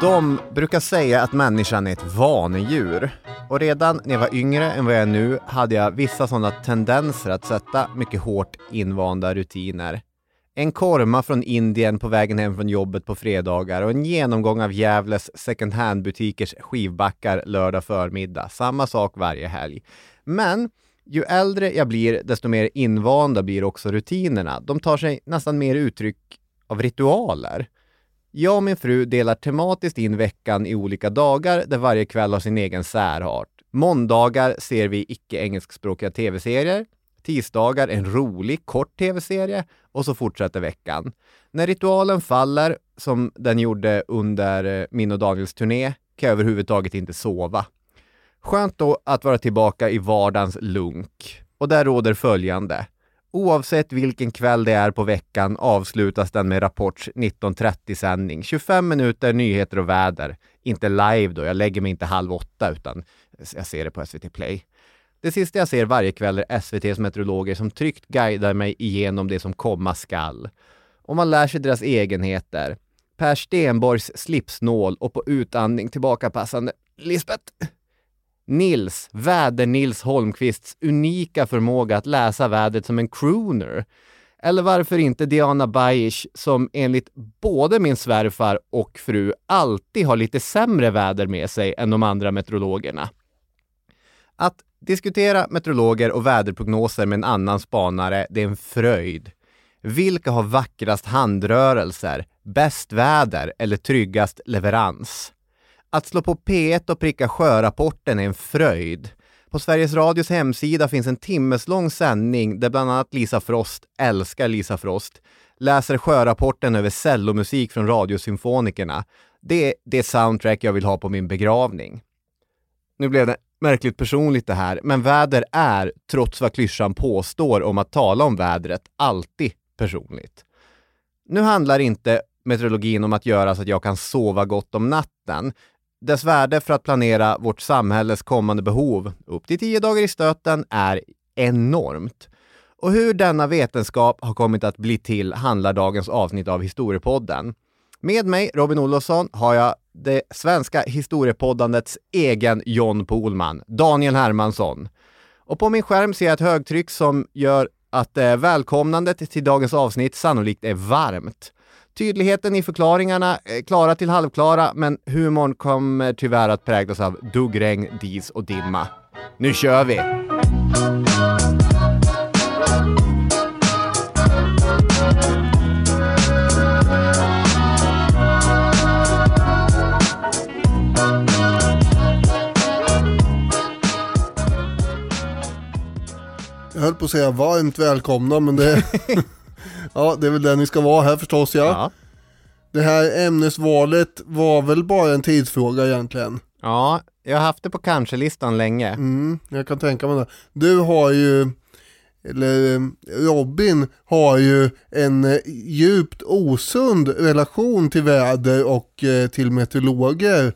De brukar säga att människan är ett vanedjur. Och redan när jag var yngre än vad jag är nu hade jag vissa sådana tendenser att sätta mycket hårt invanda rutiner. En korma från Indien på vägen hem från jobbet på fredagar och en genomgång av Gävles second hand-butikers skivbackar lördag förmiddag. Samma sak varje helg. Men ju äldre jag blir, desto mer invanda blir också rutinerna. De tar sig nästan mer uttryck av ritualer. Jag och min fru delar tematiskt in veckan i olika dagar där varje kväll har sin egen särart. Måndagar ser vi icke-engelskspråkiga tv-serier. Tisdagar en rolig, kort tv-serie och så fortsätter veckan. När ritualen faller, som den gjorde under eh, min och Daniels turné, kan jag överhuvudtaget inte sova. Skönt då att vara tillbaka i vardagens lunk. Och där råder följande. Oavsett vilken kväll det är på veckan avslutas den med Rapports 19.30-sändning. 25 minuter nyheter och väder. Inte live då, jag lägger mig inte halv åtta utan jag ser det på SVT Play. Det sista jag ser varje kväll är SVTs meteorologer som tryggt guidar mig igenom det som komma skall. Och man lär sig deras egenheter. Per Stenborgs slipsnål och på utandning tillbakapassande Lisbeth Nils, väder-Nils Holmqvists unika förmåga att läsa vädret som en crooner. Eller varför inte Diana Bajic som enligt både min svärfar och fru alltid har lite sämre väder med sig än de andra meteorologerna. Att diskutera meteorologer och väderprognoser med en annan spanare, det är en fröjd. Vilka har vackrast handrörelser, bäst väder eller tryggast leverans? Att slå på P1 och pricka sjörapporten är en fröjd. På Sveriges Radios hemsida finns en timmeslång sändning där bland annat Lisa Frost, älskar Lisa Frost, läser sjörapporten över cellomusik från Radiosymfonikerna. Det är det soundtrack jag vill ha på min begravning. Nu blev det märkligt personligt det här, men väder är, trots vad klyschan påstår om att tala om vädret, alltid personligt. Nu handlar inte meteorologin om att göra så att jag kan sova gott om natten, dess värde för att planera vårt samhälles kommande behov, upp till tio dagar i stöten, är enormt. Och hur denna vetenskap har kommit att bli till handlar dagens avsnitt av Historiepodden. Med mig, Robin Olofsson, har jag det svenska historiepoddandets egen John Pohlman, Daniel Hermansson. Och på min skärm ser jag ett högtryck som gör att eh, välkomnandet till dagens avsnitt sannolikt är varmt. Tydligheten i förklaringarna klara till halvklara, men humorn kommer tyvärr att präglas av duggregn, dis och dimma. Nu kör vi! Jag höll på att säga varmt välkomna men det, ja, det är väl det ni ska vara här förstås ja. Ja. Det här ämnesvalet var väl bara en tidsfråga egentligen. ja, jag har haft det på kanske-listan länge. Mm, jag kan tänka mig det. Du har ju, eller Robin har ju en eh, djupt osund relation till väder och eh, till meteorologer.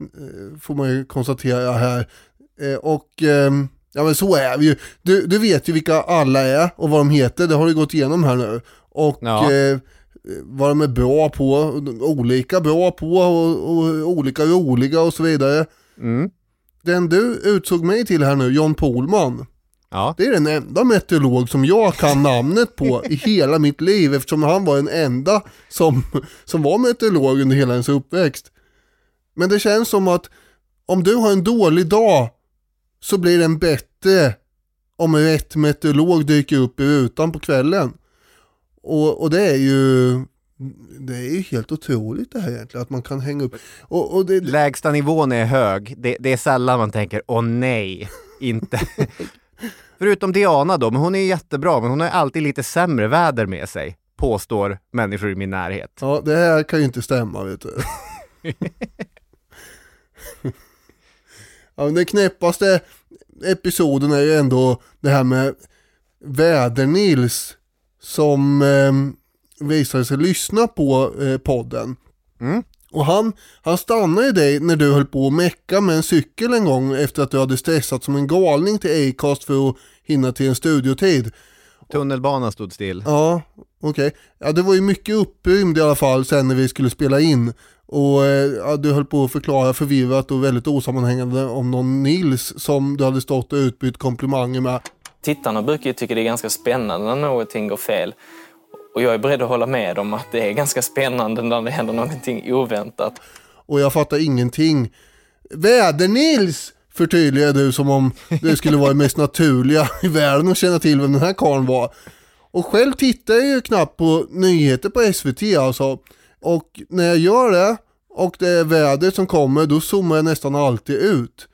eh, Får man ju konstatera här. Och eh, ja men så är vi ju. Du, du vet ju vilka alla är och vad de heter, det har du gått igenom här nu. Och Ja. eh, vad de är bra på, olika bra på och, och olika roliga och så vidare. Mm. Den du utsåg mig till här nu, John Pohlman. Ja. Det är den enda meteorolog som jag kan namnet på i hela mitt liv eftersom han var den enda som, som var meteorolog under hela ens uppväxt. Men det känns som att om du har en dålig dag så blir den bättre om rätt meteorolog dyker upp i rutan på kvällen. Och, och det är ju det är ju helt otroligt det här egentligen att man kan hänga upp. Och, och det, Lägsta nivån är hög. Det, det är sällan man tänker, åh nej, inte. Förutom Diana då, men hon är jättebra, men hon har alltid lite sämre väder med sig, påstår människor i min närhet. Ja, det här kan ju inte stämma vet du. ja, den knäppaste episoden är ju ändå det här med Väder-Nils som eh, visade sig lyssna på eh, podden. Mm. Och han, han stannade dig när du höll på att mecka med en cykel en gång efter att du hade stressat som en galning till Acast för att hinna till en studiotid. Tunnelbanan stod still. Ja, Okej, ja det var ju mycket upprymd i alla fall sen när vi skulle spela in. Och eh, ja, du höll på att förklara förvirrat och väldigt osammanhängande om någon Nils som du hade stått och utbytt komplimanger med. Tittarna brukar ju tycka det är ganska spännande när någonting går fel. Och jag är beredd att hålla med om att det är ganska spännande när det händer någonting oväntat. Och jag fattar ingenting. Väder-Nils! Förtydligade du som om det skulle vara det mest naturliga i världen att känna till vem den här karln var. Och själv tittar jag ju knappt på nyheter på SVT alltså. Och när jag gör det och det är vädret som kommer då zoomar jag nästan alltid ut.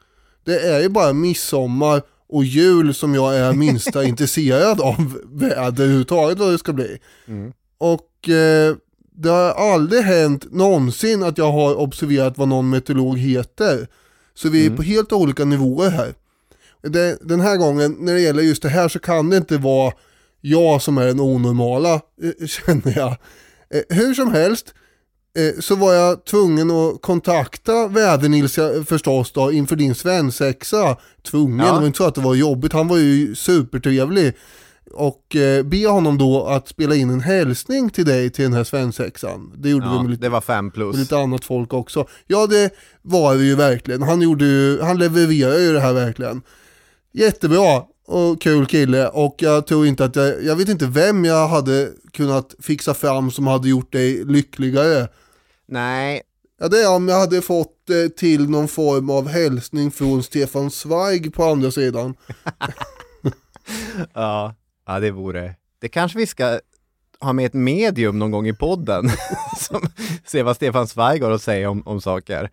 Det är ju bara midsommar och jul som jag är minsta intresserad av väder överhuvudtaget vad det ska bli. Mm. Och eh, det har aldrig hänt någonsin att jag har observerat vad någon meteorolog heter. Så vi är Mm. på helt olika nivåer här. Det, den här gången när det gäller just det här så kan det inte vara jag som är den onormala, eh, känner jag. Eh, hur som helst så var jag tvungen att kontakta Väder-Nils eh, förstås då inför din svensexa. Tvungen, Ja. det var inte så att det var jobbigt, han var ju supertrevlig. Och eh, be honom då att spela in en hälsning till dig till den här svensexan. Det gjorde vi Ja, med lite det var fem plus. lite annat folk också. Ja det var det ju verkligen. Han, gjorde ju, han levererar ju det här verkligen. Jättebra och kul kille och jag tror inte att jag, jag vet inte vem jag hade kunnat fixa fram som hade gjort dig lyckligare. Nej, Ja det är om jag hade fått eh, till någon form av hälsning från Stefan Zweig på andra sidan. ja, ja det vore... Det kanske vi ska ha med ett medium någon gång i podden som ser vad Stefan Zweig har att säga om, om saker.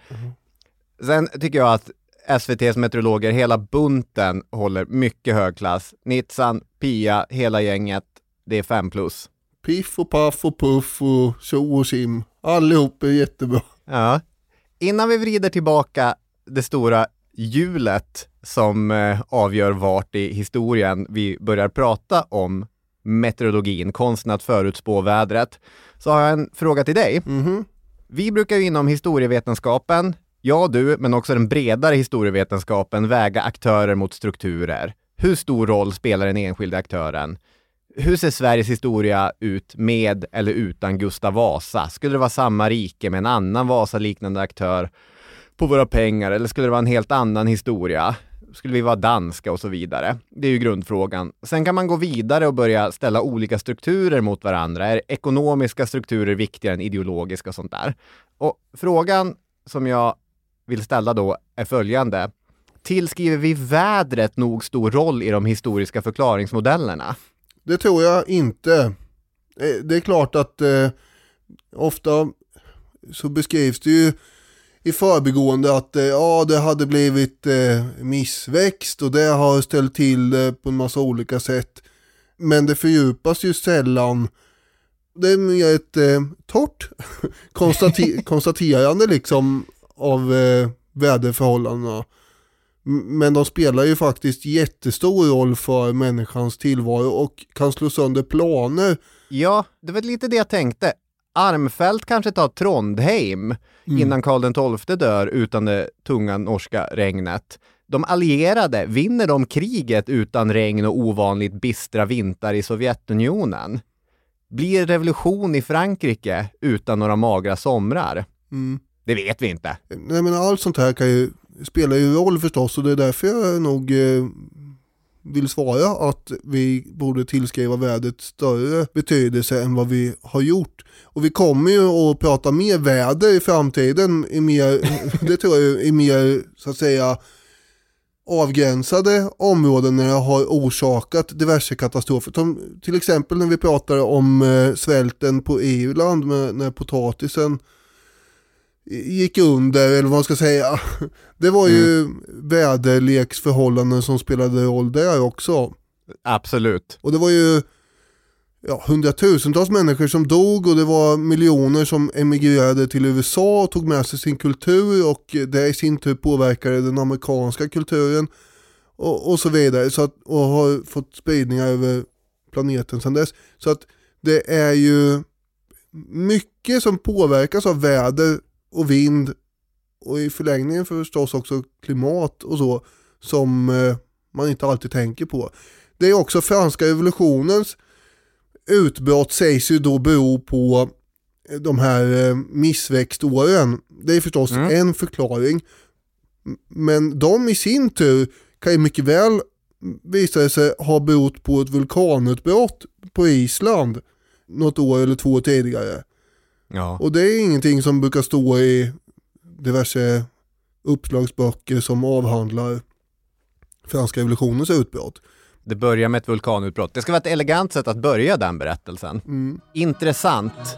Sen tycker jag att SVTs meteorologer, hela bunten, håller mycket hög klass. Nitzan, Pia, hela gänget, det är fem plus. Piff och paff och puff och tjo och sim. Allihop är jättebra. Ja. Innan vi vrider tillbaka det stora hjulet som eh, avgör vart i historien vi börjar prata om meteorologin, konsten att förutspå vädret, så har jag en fråga till dig. Mhm. Vi brukar ju inom historievetenskapen, jag och du, men också den bredare historievetenskapen, väga aktörer mot strukturer. Hur stor roll spelar den enskilda aktören? Hur ser Sveriges historia ut med eller utan Gustav Vasa? Skulle det vara samma rike med en annan Vasa-liknande aktör på våra pengar eller skulle det vara en helt annan historia? Skulle vi vara danska och så vidare? Det är ju grundfrågan. Sen kan man gå vidare och börja ställa olika strukturer mot varandra. Är ekonomiska strukturer viktigare än ideologiska och sånt där? Och frågan som jag vill ställa då är följande. Tillskriver vi vädret nog stor roll i de historiska förklaringsmodellerna? Det tror jag inte. Eh, Det är klart att eh, ofta så beskrivs det ju i förbigående att eh, ja, det hade blivit eh, missväxt och det har ställt till det på en massa olika sätt. Men det fördjupas ju sällan. Det är mer ett eh, torrt konstati- konstaterande liksom av eh, väderförhållandena. Men de spelar ju faktiskt jättestor roll för människans tillvaro och kan slå sönder planer. Ja, det var lite det jag tänkte. Armfelt kanske tar Trondheim innan Karl XII dör utan det tunga norska regnet. De allierade, vinner de kriget utan regn och ovanligt bistra vintrar i Sovjetunionen? Blir revolution i Frankrike utan några magra somrar? Mm. Det vet vi inte. Nej men allt sånt här kan ju, spelar ju roll förstås och det är därför jag nog eh, vill svara att vi borde tillskriva vädret större betydelse än vad vi har gjort. Och vi kommer ju att prata mer väder i framtiden, i mer, det tror jag, i mer så att säga avgränsade områden när det har orsakat diverse katastrofer. Som till exempel när vi pratar om eh, svälten på Irland med, när potatisen gick under, eller vad man ska säga. Det var ju väderleksförhållanden som spelade roll där också. Absolut. Och det var ju ja, hundratusentals människor som dog och det var miljoner som emigrerade till USA och tog med sig sin kultur och det i sin tur påverkade den amerikanska kulturen och, och så vidare. Så att, och har fått spridningar över planeten sedan dess. Så att det är ju mycket som påverkas av väder och vind och i förlängningen förstås också klimat och så som eh, man inte alltid tänker på. Det är också franska revolutionens utbrott sägs ju då bero på de här eh, missväxtåren. Det är förstås Mm. en förklaring. Men de i sin tur kan ju mycket väl visa sig ha berott på ett vulkanutbrott på Island något år eller två tidigare. Ja. Och det är ingenting som brukar stå i diverse uppslagsböcker som avhandlar franska revolutionens utbrott. Det börjar med ett vulkanutbrott. Det ska vara ett elegant sätt att börja den berättelsen. Mm. Intressant.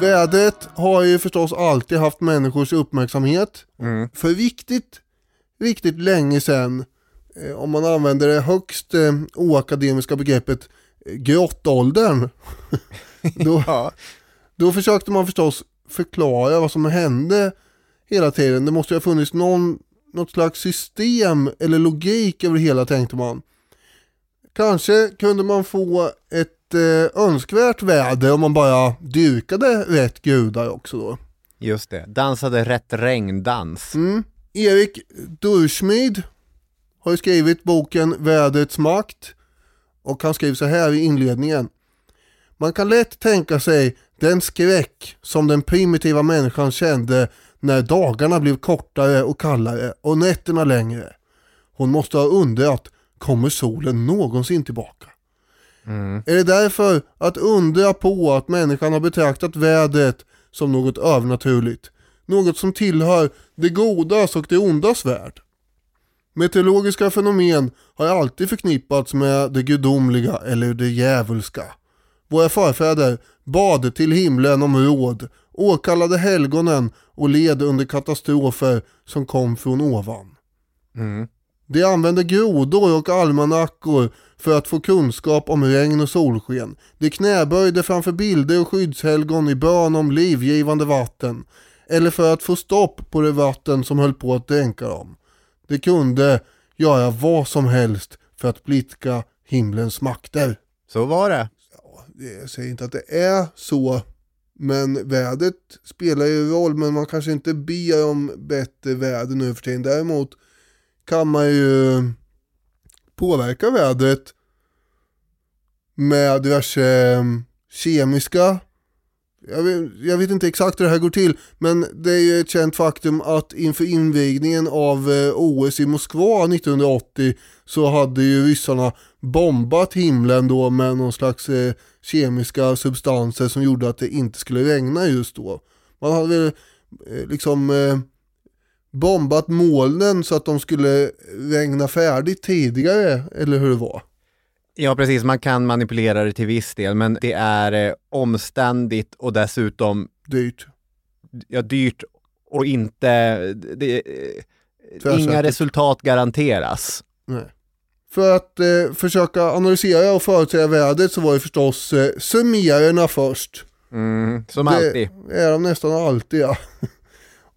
Vädret har ju förstås alltid haft människors uppmärksamhet. Mm. För riktigt, riktigt länge sedan, eh, om man använder det högst eh, oakademiska begreppet eh, grottåldern, då, Ja. då försökte man förstås förklara vad som hände hela tiden. Det måste ju ha funnits någon, något slags system eller logik över det hela tänkte man. Kanske kunde man få ett eh, önskvärt väder om man bara dyrkade rätt gudar också då. Just det. Dansade rätt regndans. Mm. Erik Durschmid har skrivit boken Vädrets makt och han skriver så här i inledningen. Man kan lätt tänka sig den skräck som den primitiva människan kände när dagarna blev kortare och kallare och nätterna längre. Hon måste ha undrat, kommer solen någonsin tillbaka? Är det därför att undra på att människan har betraktat vädret som något övernaturligt? Något som tillhör det godas och det ondas värld? Meteorologiska fenomen har alltid förknippats med det gudomliga eller det djävulska. Våra förfäder bad till himlen om råd, åkallade helgonen och led under katastrofer som kom från ovan. Mm. De använde grodor och almanackor för att få kunskap om regn och solsken. De knäböjde framför bilder och skyddshelgon i bön om livgivande vatten. Eller för att få stopp på det vatten som höll på att dränka dem. De kunde göra vad som helst för att blidka himlens makter. Så var det. Jag säger inte att det är så, men vädret spelar ju roll, men man kanske inte ber om bättre väder nu för tiden. Däremot kan man ju påverka vädret med diverse ehm, kemiska jag vet, jag vet inte exakt hur det här går till, men det är ju ett känt faktum att inför invigningen av eh, OS i Moskva 1980 så hade ju ryssarna bombat himlen då med någon slags eh, kemiska substanser som gjorde att det inte skulle regna just då. Man hade väl eh, liksom eh, bombat molnen så att de skulle regna färdigt tidigare, eller hur det var. Ja, precis. Man kan manipulera det till viss del, men det är eh, omständigt och dessutom Dyrt. ja, dyrt och inte... Det, eh, inga resultat garanteras. Nej. För att eh, försöka analysera och förutsäga vädret så var det förstås eh, summerarna först. Mm, som alltid. Det är de nästan alltid ja.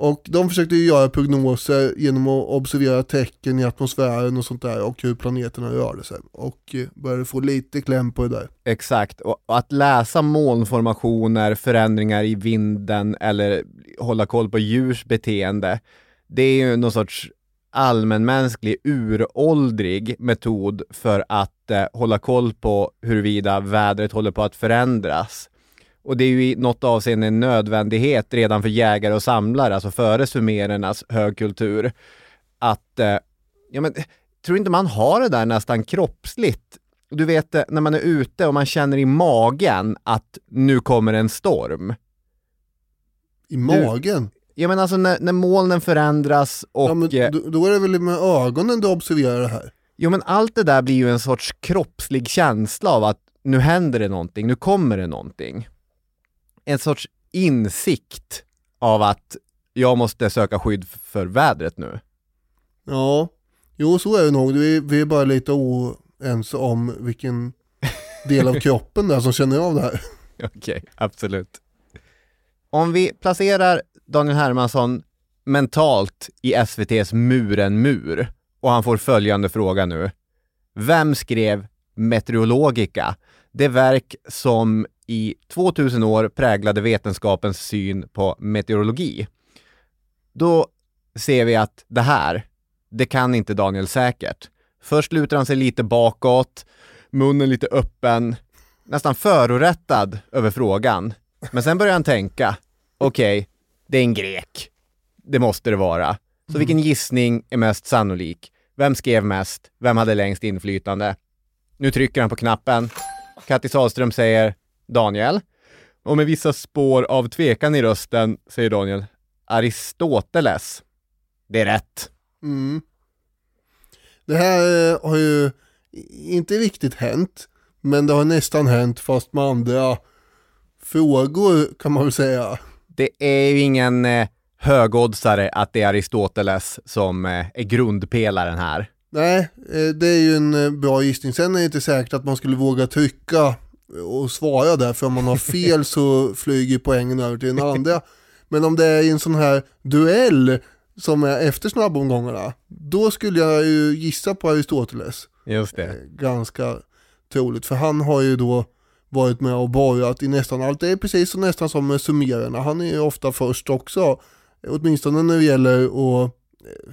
Och de försökte ju göra prognoser genom att observera tecken i atmosfären och sånt där och hur planeterna rörde sig. Och eh, började få lite kläm på det där. Exakt, och och att läsa molnformationer, förändringar i vinden eller hålla koll på djurs beteende, det är ju någon sorts allmänmänsklig, uråldrig metod för att eh, hålla koll på huruvida vädret håller på att förändras. Och det är ju i något avseende en nödvändighet redan för jägare och samlare, alltså före sumerernas högkultur, att, eh, ja men, tror inte man har det där nästan kroppsligt? Du vet eh, när man är ute och man känner i magen att nu kommer en storm. I magen. Ja men alltså när, när molnen förändras och... ja, men eh, då, då är det väl med ögonen du observerar det här. Jo men allt det där blir ju en sorts kroppslig känsla av att nu händer det någonting, nu kommer det någonting. En sorts insikt av att jag måste söka skydd för vädret nu. Ja, jo så är det nog. Vi, vi är bara lite oense om vilken del av kroppen där som känner av det här. Okej, absolut. Om vi placerar Daniel Hermansson mentalt i SVTs Muren mur och han får följande fråga nu. Vem skrev Meteorologica? Det verk som i 2000 år präglade vetenskapens syn på meteorologi. Då ser vi att det här, det kan inte Daniel säkert. Först lutar han sig lite bakåt, munnen lite öppen, nästan förorättad över frågan. Men sen börjar han tänka, okej, det är en grek. Det måste det vara. Så vilken gissning är mest sannolik? Vem skrev mest? Vem hade längst inflytande? Nu trycker han på knappen. Kattis Sahlström säger Daniel. Och med vissa spår av tvekan i rösten säger Daniel Aristoteles. Det är rätt. Mm. Det här eh, har ju inte riktigt hänt, men det har nästan hänt fast med andra frågor kan man väl säga. Det är ju ingen eh, högoddsare att det är Aristoteles som eh, är grundpelaren här. Nej, det är ju en bra gissning. Sen är det inte säkert att man skulle våga trycka och svara där, för om man har fel så flyger poängen över till den andra. Men om det är i en sån här duell som är efter snabbomgångarna, då skulle jag ju gissa på Aristoteles. Just Eh, Ganska troligt, för han har ju då varit med och borrat i nästan allt. Det är precis så nästan som med summerarna. Han är ju ofta först också, åtminstone när det gäller att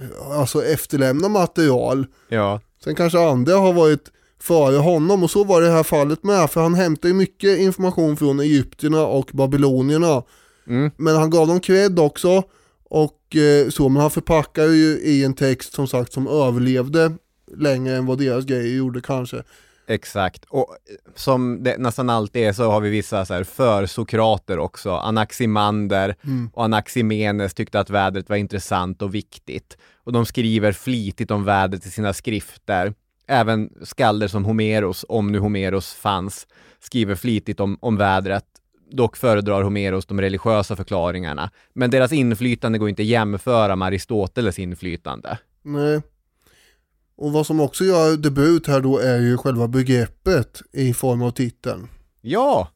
eh, alltså efterlämna material. Ja, Sen kanske andra har varit före honom och så var det i det här fallet med för han hämtar ju mycket information från egyptierna och babylonierna. Mm. Men han gav dem cred också och eh, så, men han förpackar ju i en text som sagt som överlevde längre än vad deras grejer gjorde kanske. exakt. Och eh, som det nästan alltid är så har vi vissa så här för-Sokrater också. Anaximander och Anaximenes tyckte att vädret var intressant och viktigt. Och de skriver flitigt om vädret i sina skrifter. Även skalder som Homeros, om nu Homeros fanns, skriver flitigt om, om vädret. Dock föredrar Homeros de religiösa förklaringarna. Men deras inflytande går inte att jämföra med Aristoteles inflytande. Nej. Och vad som också gör debut här då är ju själva begreppet i form av titeln. Ja,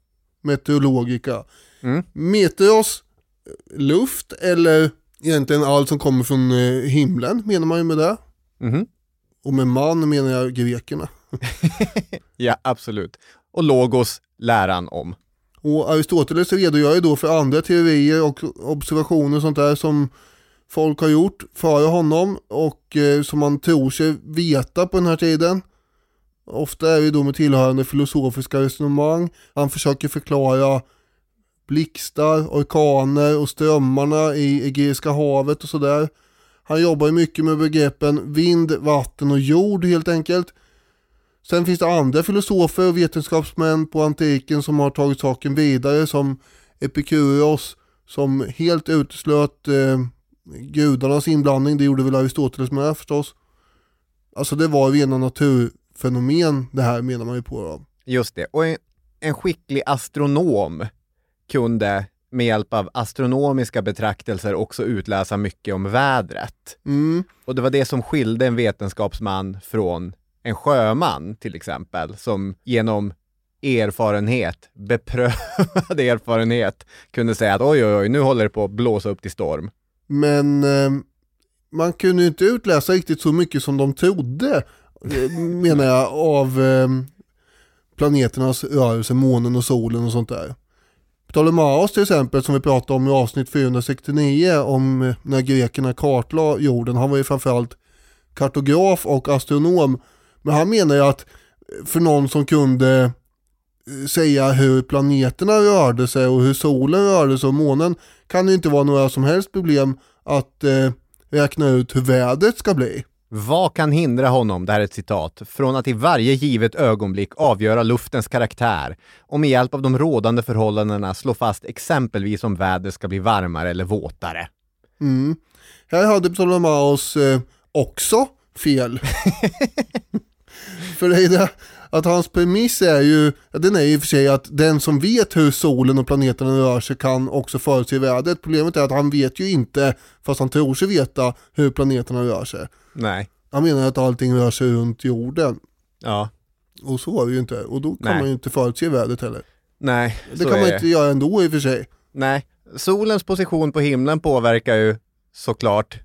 Meteorologica. Mm. Meteos, luft eller egentligen allt som kommer från eh, himlen menar man ju med det. Mhm. Och med man menar jag grekerna. ja absolut. Och logos, läran om. Och Aristoteles redogör ju då för andra teorier och observationer och sånt där som folk har gjort före honom och eh, som man tror sig veta på den här tiden. Ofta är det då med tillhörande filosofiska resonemang. Han försöker förklara blixtar, orkaner och strömmarna i Egeiska havet och sådär. Han jobbar ju mycket med begreppen vind, vatten och jord helt enkelt. Sen finns det andra filosofer och vetenskapsmän på antiken som har tagit saken vidare som Epikuros som helt uteslöt eh, gudarnas inblandning. Det gjorde väl Aristoteles med förstås. Alltså det var rena naturfenomen det här menar man ju på då. Just det. Och en, en skicklig astronom kunde med hjälp av astronomiska betraktelser också utläsa mycket om vädret. Mm, Och det var det som skilde en vetenskapsman från en sjöman till exempel som genom erfarenhet, beprövad erfarenhet kunde säga att oj oj oj nu håller det på att blåsa upp till storm. Men eh, man kunde ju inte utläsa riktigt så mycket som de trodde, eh, menar jag, av eh, planeternas rörelse, månen och solen och sånt där. Ptolemaos till exempel som vi pratade om i avsnitt 469 om eh, när grekerna kartlade jorden. Han var ju framförallt kartograf och astronom. Men han menar ju att eh, för någon som kunde eh, säga hur planeterna rörde sig och hur solen rörde sig och månen kan det inte vara några som helst problem att eh, räkna ut hur vädret ska bli. Vad kan hindra honom, det här är ett citat, från att i varje givet ögonblick avgöra luftens karaktär och med hjälp av de rådande förhållandena slå fast exempelvis om vädret ska bli varmare eller våtare? Mm. Här hade Ptolemaos eh, också fel. för det är det att hans premiss är ju, den är ju i och för sig att den som vet hur solen och planeterna rör sig kan också förutse vädret. Problemet är att han vet ju inte, fast han tror sig veta, hur planeterna rör sig. Nej. Han menar att allting rör sig runt jorden. Ja. Och så är det ju inte. Och då kan Nej. man ju inte förutse vädret heller. Nej, Det kan man det. inte göra ändå i och för sig. Nej. Solens position på himlen påverkar ju såklart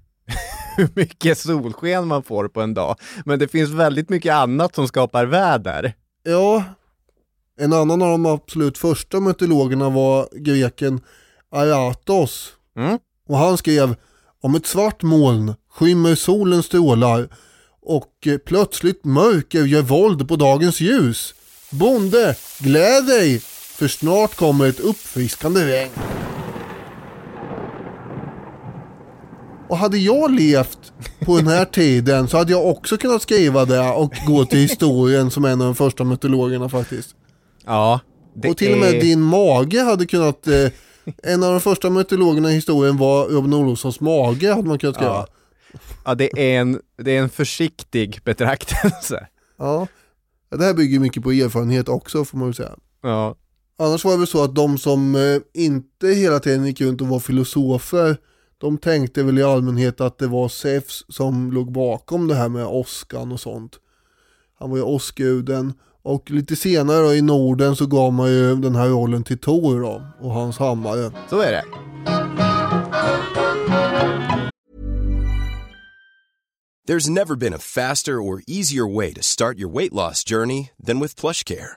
hur mycket solsken man får på en dag. Men det finns väldigt mycket annat som skapar väder. Ja, en annan av de absolut första meteorologerna var greken Aratos. Mm. Och han skrev om ett svart moln skymmer solens strålar och plötsligt mörker gör våld på dagens ljus. Bonde, gläd dig, för snart kommer ett uppfriskande regn. Och hade jag levt på den här tiden så hade jag också kunnat skriva det och gå till historien som en av de första meteorologerna faktiskt. Ja. Och till och med är- din mage hade kunnat, eh, en av de första meteorologerna i historien var Robin Olofssons mage hade man kunnat skriva. Ja. Ja, det är en, det är en försiktig betraktelse. Ja. ja. Det här bygger mycket på erfarenhet också får man väl säga. Ja. Annars var det väl så att de som eh, inte hela tiden gick runt och var filosofer, de tänkte väl i allmänhet att det var Zeus som låg bakom det här med åskan och sånt. Han var ju åskguden och lite senare då, i Norden så gav man ju den här rollen till Tor då och hans hammare. Så är det. There's never been a faster or easier way to start your weight loss journey than with PlushCare.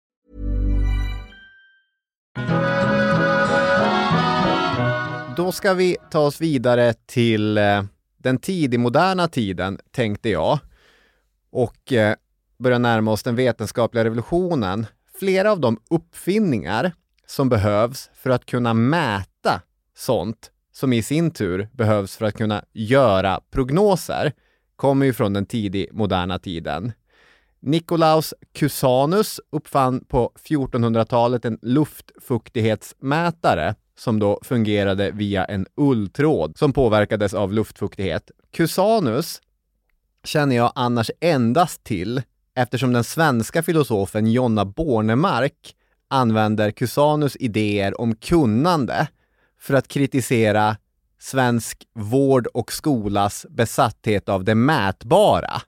Då ska vi ta oss vidare till eh, den tidigmoderna tiden, tänkte jag. Och eh, börja närma oss den vetenskapliga revolutionen. Flera av de uppfinningar som behövs för att kunna mäta sånt som i sin tur behövs för att kunna göra prognoser kommer ju från den tidig moderna tiden. Nikolaus Cusanus uppfann på 1400-talet en luftfuktighetsmätare som då fungerade via en ulltråd som påverkades av luftfuktighet. Cusanus känner jag annars endast till eftersom den svenska filosofen Jonna Bornemark använder Cusanus idéer om kunnande för att kritisera svensk vård och skolas besatthet av det mätbara.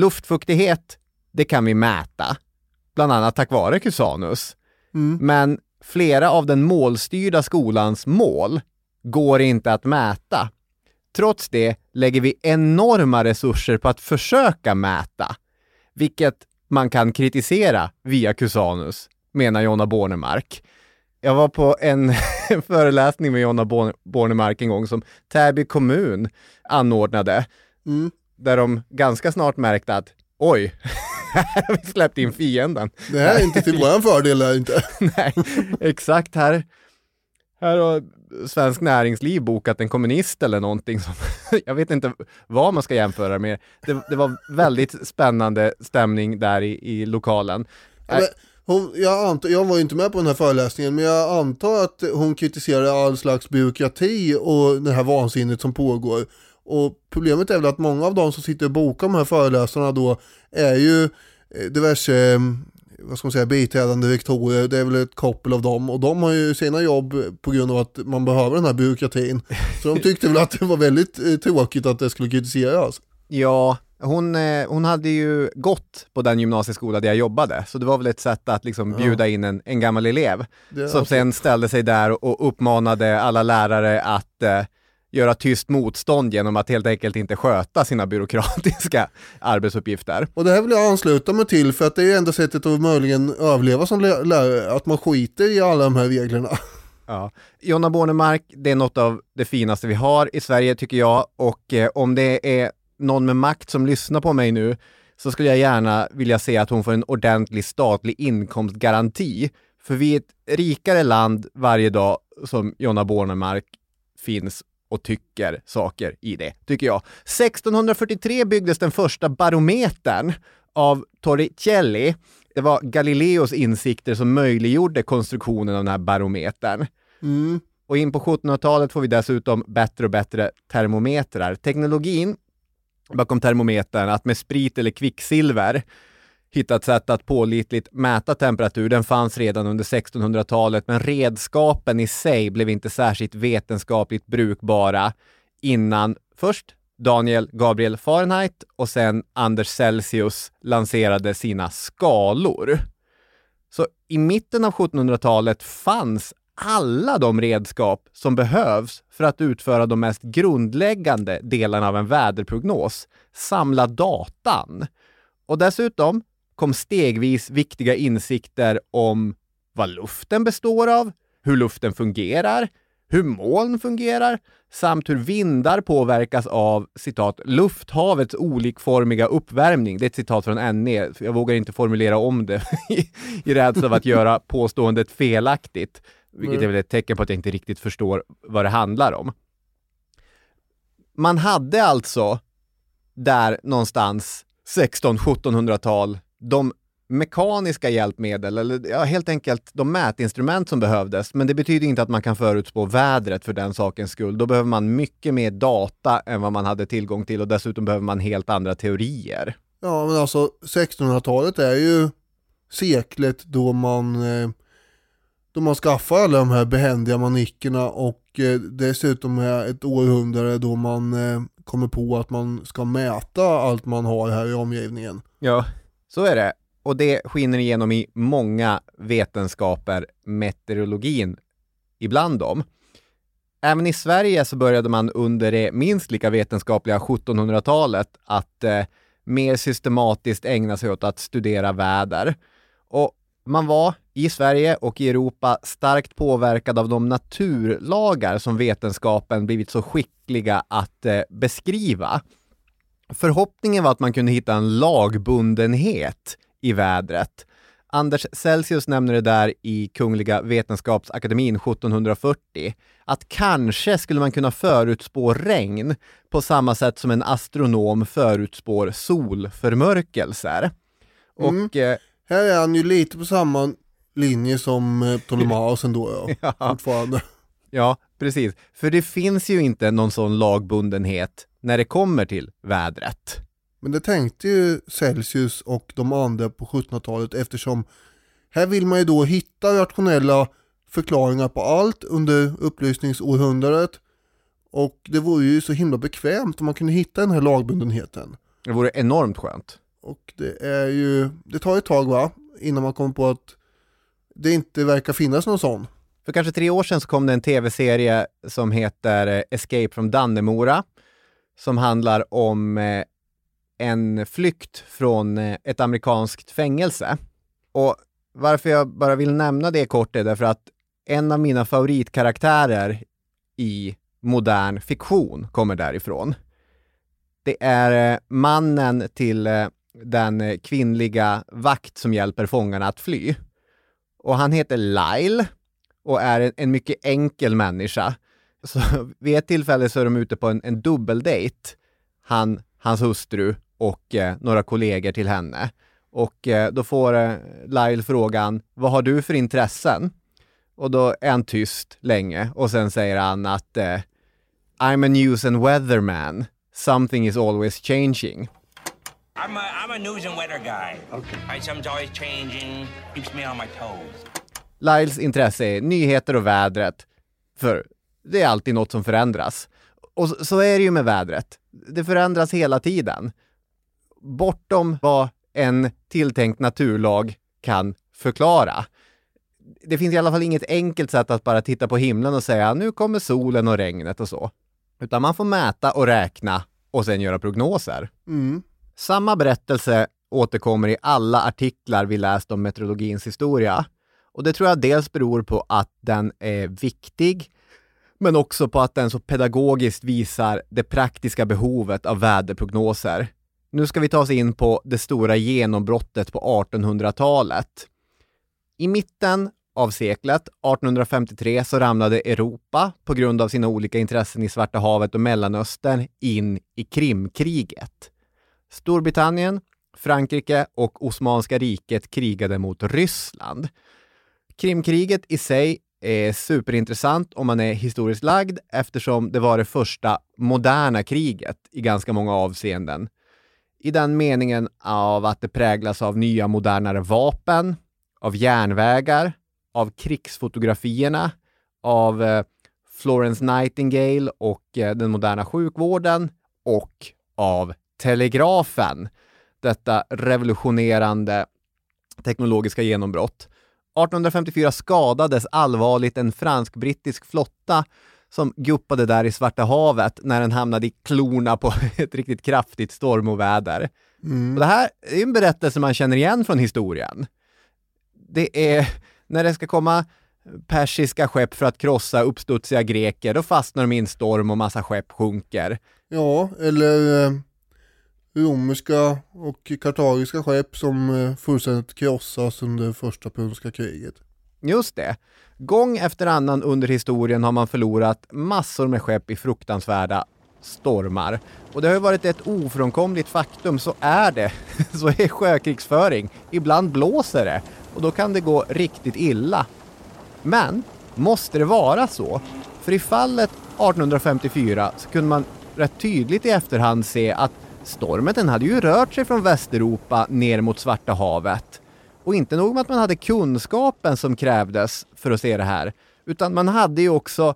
Luftfuktighet, det kan vi mäta, bland annat tack vare Cusanus. Men flera av den målstyrda skolans mål går inte att mäta. Trots det lägger vi enorma resurser på att försöka mäta, vilket man kan kritisera via Cusanus, menar Jonna Bornemark. Jag var på en föreläsning med Jonna Born- Bornemark en gång som Täby kommun anordnade, där de ganska snart märkte att oj, här har vi släppt in fienden. Det här är inte till våran fördel här inte. Nej, exakt. Här, här har Svensk Näringsliv bokat en kommunist eller någonting. Som, jag vet inte vad man ska jämföra med. Det, det var väldigt spännande stämning där i, i lokalen. Men hon, jag, antar, jag var ju inte med på den här föreläsningen, men jag antar att hon kritiserar all slags byråkrati och det här vansinnet som pågår. Och problemet är väl att många av de som sitter och bokar de här föreläsarna då är ju eh, diverse, eh, vad ska man säga, biträdande rektorer, det är väl ett koppel av dem och de har ju sina jobb på grund av att man behöver den här byråkratin. Så de tyckte väl att det var väldigt eh, tråkigt att det skulle kritiseras. Ja, hon, hon hade ju gått på den gymnasieskola där jag jobbade, så det var väl ett sätt att liksom bjuda in en, en gammal elev som sen ställde sig där och uppmanade alla lärare att göra tyst motstånd genom att helt enkelt inte sköta sina byråkratiska arbetsuppgifter. Och det här vill jag ansluta mig till för att det är ju enda sättet att möjligen överleva som lä- lärare, att man skiter i alla de här reglerna. Ja. Jonna Bornemark, det är något av det finaste vi har i Sverige tycker jag och eh, om det är någon med makt som lyssnar på mig nu så skulle jag gärna vilja se att hon får en ordentlig statlig inkomstgaranti. För vi är ett rikare land varje dag som Jonna Bornemark finns och tycker saker i det, tycker jag. 1643 byggdes den första barometern av Torricelli. Det var Galileos insikter som möjliggjorde konstruktionen av den här barometern. Och in på 1700-talet får vi dessutom bättre och bättre termometrar. Teknologin bakom termometern, att med sprit eller kvicksilver hitta ett sätt att pålitligt mäta temperatur, den fanns redan under 1600-talet, men redskapen i sig blev inte särskilt vetenskapligt brukbara innan först Daniel Gabriel Fahrenheit och sen Anders Celsius lanserade sina skalor. Så i mitten av 1700-talet fanns alla de redskap som behövs för att utföra de mest grundläggande delarna av en väderprognos, samla datan. Och dessutom kom stegvis viktiga insikter om vad luften består av, hur luften fungerar, hur moln fungerar samt hur vindar påverkas av citat lufthavets olikformiga uppvärmning. Det är ett citat från NE. Jag vågar inte formulera om det i, rädsla av att göra påståendet felaktigt, vilket är väl ett tecken på att jag inte riktigt förstår vad det handlar om. Man hade alltså där någonstans 1600-1700-tal de mekaniska hjälpmedel, eller ja, helt enkelt de mätinstrument som behövdes. Men det betyder inte att man kan förutspå vädret för den sakens skull. Då behöver man mycket mer data än vad man hade tillgång till och dessutom behöver man helt andra teorier. Ja men alltså 1600-talet är ju seklet då man eh, då man skaffar alla de här behändiga manickerna och eh, dessutom är ett århundrade då man eh, kommer på att man ska mäta allt man har här i omgivningen. Ja, så är det. Och det skiner igenom i många vetenskaper, meteorologin ibland dem. Även i Sverige så började man under det minst lika vetenskapliga 1700-talet att eh, mer systematiskt ägna sig åt att studera väder. Och man var i Sverige och i Europa starkt påverkad av de naturlagar som vetenskapen blivit så skickliga att eh, beskriva. Förhoppningen var att man kunde hitta en lagbundenhet i vädret. Anders Celsius nämner det där i Kungliga Vetenskapsakademin 1740, att kanske skulle man kunna förutspå regn på samma sätt som en astronom förutspår solförmörkelser. Och eh, Här är han ju lite på samma linje som eh, Ptolemaus ändå ja, Ja. fortfarande. Ja, precis. För det finns ju inte någon sån lagbundenhet när det kommer till vädret. Men det tänkte ju Celsius och de andra på 1700-talet eftersom Här vill man ju då hitta rationella förklaringar på allt under upplysningsårhundradet. Och det vore ju så himla bekvämt om man kunde hitta den här lagbundenheten. Det vore enormt skönt. Och det är ju, det tar ett tag va, innan man kommer på att det inte verkar finnas någon sån. För kanske tre år sedan så kom det en tv-serie som heter Escape from Dannemora, som handlar om eh, en flykt från eh, ett amerikanskt fängelse. Och varför jag bara vill nämna det kort är därför att en av mina favoritkaraktärer i modern fiktion kommer därifrån. Det är eh, mannen till eh, den kvinnliga vakt som hjälper fångarna att fly. Och han heter Lyle och är en, en mycket enkel människa. Så vid ett tillfälle så är de ute på en, en dubbeldejt, han, hans hustru och eh, några kollegor till henne. Och eh, då får eh, Lyle frågan, vad har du för intressen? Och då är han tyst länge och sen säger han att eh, I'm a news and weather man. Something is always changing. I'm a, I'm a news and weather guy. Okay. Right, something's always changing, keeps me on my toes. Lyles intresse är nyheter och vädret, för det är alltid något som förändras. Och så är det ju med vädret. Det förändras hela tiden. Bortom vad en tilltänkt naturlag kan förklara. Det finns i alla fall inget enkelt sätt att bara titta på himlen och säga nu kommer solen och regnet och så. Utan man får mäta och räkna och sen göra prognoser. Mm. Samma berättelse återkommer i alla artiklar vi läst om meteorologins historia. Och det tror jag dels beror på att den är viktig, men också på att den så pedagogiskt visar det praktiska behovet av väderprognoser. Nu ska vi ta oss in på det stora genombrottet på 1800-talet. I mitten av seklet, 1853, så ramlade Europa på grund av sina olika intressen i Svarta havet och Mellanöstern in i Krimkriget. Storbritannien, Frankrike och Osmanska riket krigade mot Ryssland. Krimkriget i sig är superintressant om man är historiskt lagd eftersom det var det första moderna kriget i ganska många avseenden. I den meningen av att det präglas av nya modernare vapen, av järnvägar, av krigsfotografierna, av eh, Florence Nightingale och eh, den moderna sjukvården och av telegrafen. Detta revolutionerande teknologiska genombrott. 1854 skadades allvarligt en fransk-brittisk flotta som guppade där i Svarta havet när den hamnade i klorna på ett riktigt kraftigt stormoväder. Mm. Och det här är en berättelse man känner igen från historien. Det är när det ska komma persiska skepp för att krossa uppstudsiga greker, då fastnar de i en storm och massa skepp sjunker. Ja, eller eh, romerska och kartagiska skepp som eh, fullständigt krossas under första punska kriget. Just det. Gång efter annan under historien har man förlorat massor med skepp i fruktansvärda stormar. Och det har ju varit ett ofrånkomligt faktum, så är det. Så är sjökrigsföring. Ibland blåser det och då kan det gå riktigt illa. Men måste det vara så? För i fallet 1854 så kunde man rätt tydligt i efterhand se att Stormen den hade ju rört sig från Västeuropa ner mot Svarta havet. Och inte nog med att man hade kunskapen som krävdes för att se det här, utan man hade ju också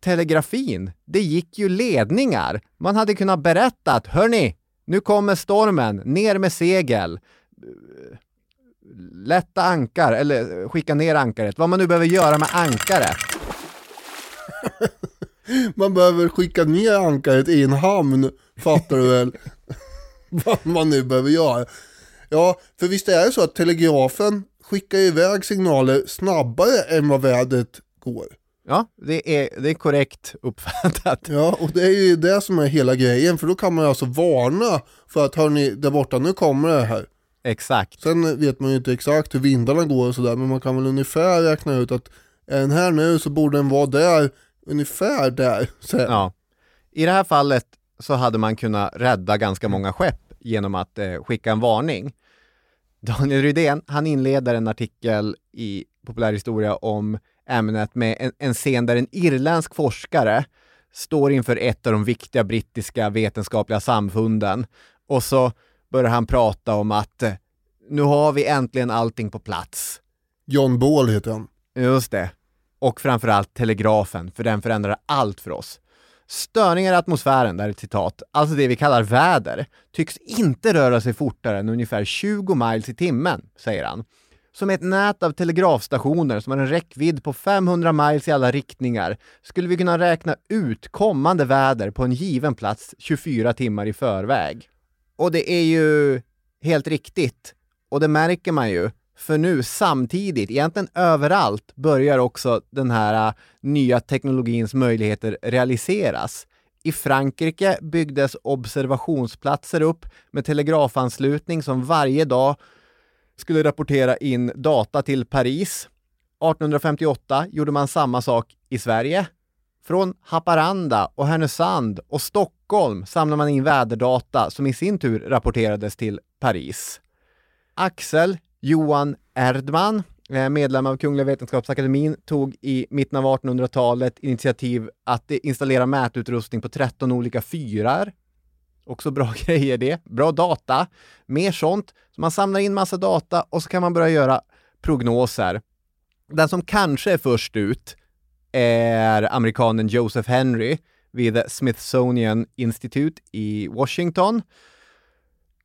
telegrafin. Det gick ju ledningar. Man hade kunnat berätta att hörni, nu kommer stormen, ner med segel. Lätta ankar, eller skicka ner ankaret, vad man nu behöver göra med ankaret. Man behöver skicka ner ankaret i en hamn, fattar du väl? Vad man nu behöver göra. Ja, för visst är det så att telegrafen skickar iväg signaler snabbare än vad vädret går. Ja, det är, det är korrekt uppfattat. Ja, och det är ju det som är hela grejen, för då kan man alltså varna för att hörni, där borta, nu kommer det här. Exakt. Sen vet man ju inte exakt hur vindarna går och sådär, men man kan väl ungefär räkna ut att är den här nu så borde den vara där ungefär där sen. Ja. I det här fallet så hade man kunnat rädda ganska många skepp genom att eh, skicka en varning. Daniel Rydén, han inleder en artikel i Populärhistoria om ämnet med en, en scen där en irländsk forskare står inför ett av de viktiga brittiska vetenskapliga samfunden och så börjar han prata om att eh, nu har vi äntligen allting på plats. John Ball heter han. Just det. Och framförallt telegrafen, för den förändrar allt för oss. Störningar i atmosfären, där är ett citat, alltså det vi kallar väder, tycks inte röra sig fortare än ungefär 20 miles i timmen, säger han. Som ett nät av telegrafstationer som har en räckvidd på 500 miles i alla riktningar skulle vi kunna räkna ut kommande väder på en given plats 24 timmar i förväg. Och det är ju helt riktigt. Och det märker man ju. För nu samtidigt, egentligen överallt, börjar också den här uh, nya teknologins möjligheter realiseras. I Frankrike byggdes observationsplatser upp med telegrafanslutning som varje dag skulle rapportera in data till Paris. 1858 gjorde man samma sak i Sverige. Från Haparanda och Härnösand och Stockholm samlade man in väderdata som i sin tur rapporterades till Paris. Axel Johan Erdman, eh, medlem av Kungliga Vetenskapsakademien, tog i mitten av 1800-talet initiativ att installera mätutrustning på 13 olika fyrar. Också bra grejer det. Bra data. Mer sånt. Så man samlar in massa data och så kan man börja göra prognoser. Den som kanske är först ut är amerikanen Joseph Henry vid Smithsonian Institute i Washington.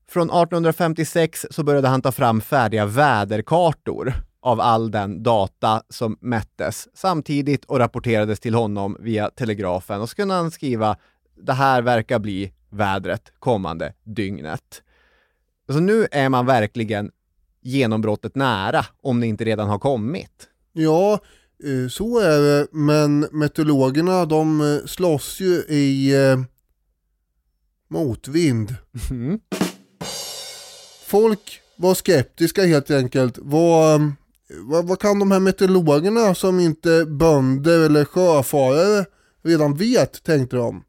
Från 1856 så började han ta fram färdiga väderkartor av all den data som mättes samtidigt och rapporterades till honom via telegrafen och så kunde han skriva det här verkar bli vädret kommande dygnet. Så nu är man verkligen genombrottet nära, om det inte redan har kommit. Ja, eh, så är det, men meteorologerna de eh, slåss ju i eh, motvind. Mm. Folk var skeptiska helt enkelt. Vad, vad, vad kan de här meteorologerna som inte bönder eller sjöfarare redan vet, tänkte de.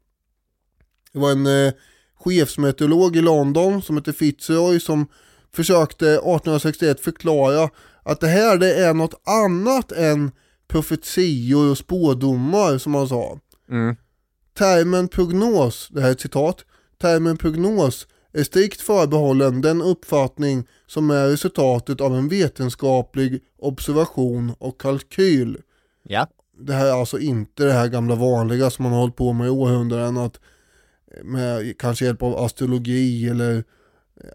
Det var en eh, chefsmeteorolog i London som heter Fitzroy som försökte 1861 förklara att det här det är något annat än profetior och spådomar som han sa. Mm. Termen prognos, det här är ett citat, termen prognos är strikt förbehållen den uppfattning som är resultatet av en vetenskaplig observation och kalkyl. Ja. Det här är alltså inte det här gamla vanliga som man har hållit på med i århundraden att med kanske hjälp av astrologi eller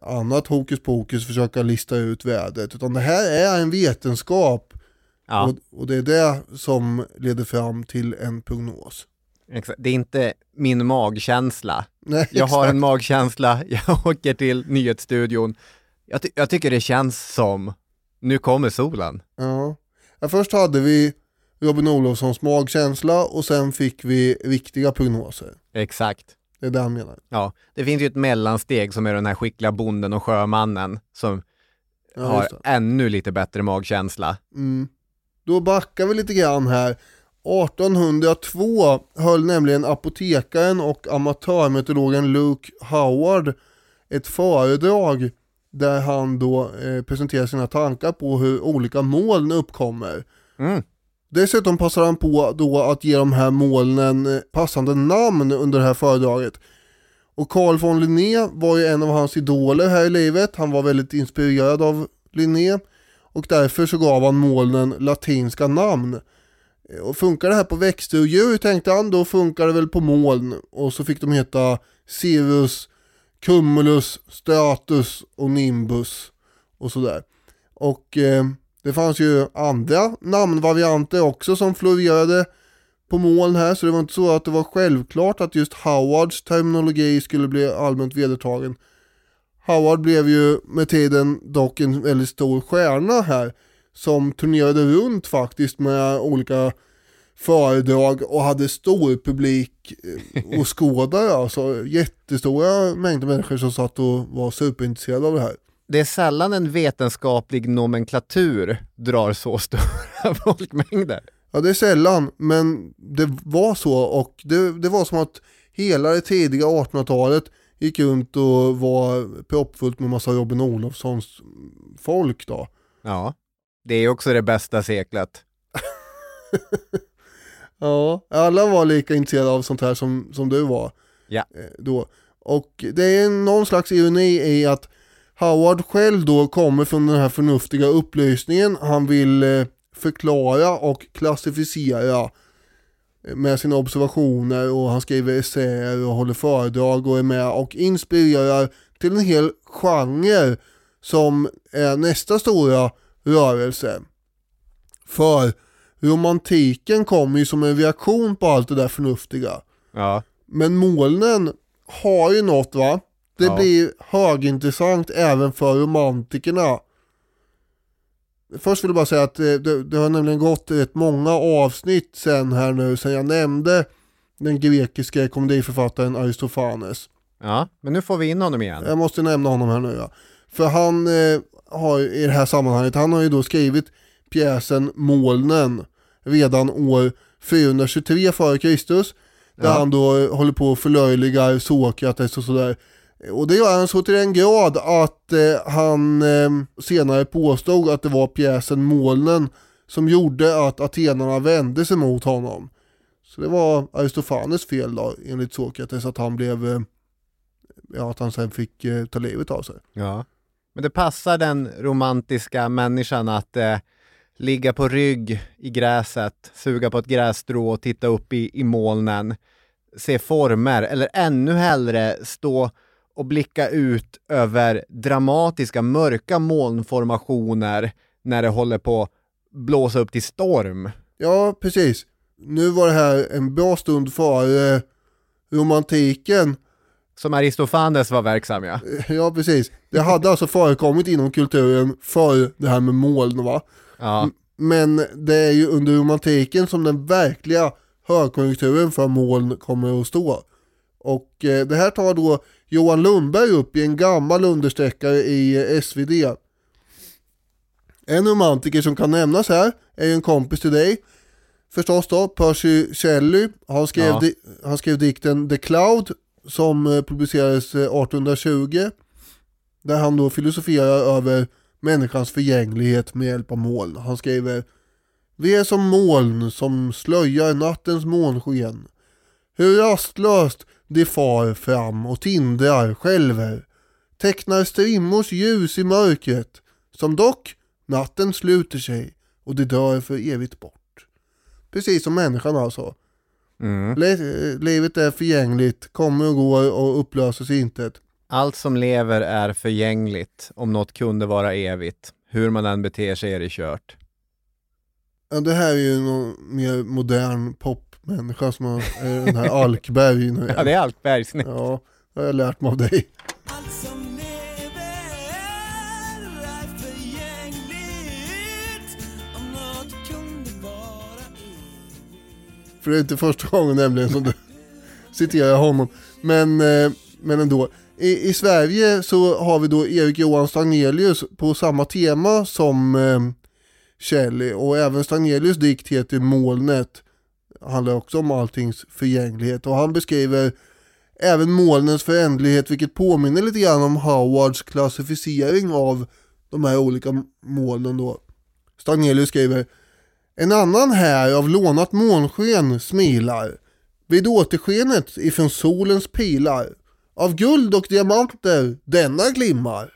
annat hokus pokus försöka lista ut vädret. Utan det här är en vetenskap Ja, och, och det är det som leder fram till en prognos. Exakt. Det är inte min magkänsla. Nej, Jag har en magkänsla, jag åker till nyhetsstudion. Jag, ty- jag tycker det känns som, nu kommer solen. Ja. ja. Först hade vi Robin Olofssons magkänsla och sen fick vi riktiga prognoser. Exakt. Det är det han menar. Ja, det finns ju ett mellansteg som är den här skickliga bonden och sjömannen som Ja, har ännu lite bättre magkänsla. Mm. Då backar vi lite grann här. 1802 höll nämligen apotekaren och amatörmeteorologen Luke Howard ett föredrag där han då eh, presenterar sina tankar på hur olika moln uppkommer. Mm. Dessutom passar han på då att ge de här molnen eh, passande namn under det här föredraget. Och Carl von Linné var ju en av hans idoler här i livet. Han var väldigt inspirerad av Linné. Och därför så gav han molnen latinska namn. Eh, och funkar det här på växter och djur tänkte han, då funkar det väl på moln. Och så fick de heta Cirrus, Cumulus, Stratus och Nimbus och sådär. Och eh, det fanns ju andra namnvarianter också som florerade på moln här, så det var inte så att det var självklart att just Howards terminologi skulle bli allmänt vedertagen. Howard blev ju med tiden dock en väldigt stor stjärna här som turnerade runt faktiskt med olika föredrag och hade stor publik eh, och skådare, alltså jättestora mängder människor som satt och var superintresserade av det här. Det är sällan en vetenskaplig nomenklatur drar så stora folkmängder. Ja det är sällan, men det var så och det, det var som att hela det tidiga 1800-talet gick runt och var proppfullt med massa Robin Olofssons folk då. Ja, det är också det bästa seklet. Ja, alla var lika intresserade av sånt här som, som du var Ja. eh, då. Och det är någon slags ironi i att Howard själv då kommer från den här förnuftiga upplysningen. Han vill eh, förklara och klassificera eh, med sina observationer och han skriver essäer och håller föredrag och är med och inspirerar till en hel genre som är nästa stora rörelse. För romantiken kommer ju som en reaktion på allt det där förnuftiga. Ja. Men molnen har ju något va? Det Ja. blir högintressant även för romantikerna. Först vill jag bara säga att eh, det, det har nämligen gått rätt många avsnitt sen här nu, sen jag nämnde den grekiska komediförfattaren Aristofanes. ja, men nu får vi in honom igen. Jag måste nämna honom här nu ja. För han eh, har i det här sammanhanget, han har ju då skrivit pjäsen Molnen redan år 423 f.Kr. Där Ja. han då håller på och förlöjligar Sokrates och sådär. Och det gör han så till den grad att eh, han eh, senare påstod att det var pjäsen Molnen som gjorde att atenarna vände sig mot honom. Så det var Aristofanes fel då, enligt Sokrates, att han blev, eh, ja att han sen fick eh, ta livet av sig. Ja. Men det passar den romantiska människan att eh, ligga på rygg i gräset, suga på ett grässtrå och titta upp i, i molnen, se former eller ännu hellre stå och blicka ut över dramatiska mörka molnformationer när det håller på att blåsa upp till storm. Ja, precis. Nu var det här en bra stund före romantiken. Som Aristofanes var verksam ja. Ja, precis. Det hade alltså förekommit inom kulturen för det här med moln va. Ja, Men det är ju under romantiken som den verkliga högkonjunkturen för moln kommer att stå. Och eh, det här tar då Johan Lundberg upp i en gammal understreckare i eh, SvD. En romantiker som kan nämnas här är ju en kompis till dig. Förstås då, Percy Shelley. Han skrev, Ja. di- han skrev dikten The Cloud som eh, publicerades eh, 1820. Där han då filosoferar över människans förgänglighet med hjälp av moln. Han skriver Vi är som moln som slöjar nattens månsken. Hur rastlöst de far fram och tindrar, skälver. Tecknar strimmors ljus i mörkret. Som dock natten sluter sig och de dör för evigt bort. Precis som människan alltså mm. Le- livet är förgängligt, kommer och går och upplöses i intet. Allt som lever är förgängligt, om något kunde vara evigt. Hur man än beter sig är det kört. Ja, det här är ju någon mer modern popmänniska som har, är den här Alkberg nu. Ja, det är Alkbergs nu. Ja, det har jag lärt mig av dig. För det är inte första gången nämligen som du citerar honom. Men, eh, men ändå. I, I Sverige så har vi då Erik Johan Stagnelius på samma tema som eh, Shelley. Och även Stagnelius dikt heter Molnet. Handlar också om alltings förgänglighet. Och han beskriver även molnens förändlighet vilket påminner lite grann om Howards klassificering av de här olika molnen då. Stagnelius skriver en annan här av lånat månsken smilar vid återskenet ifrån solens pilar av guld och diamanter denna glimmar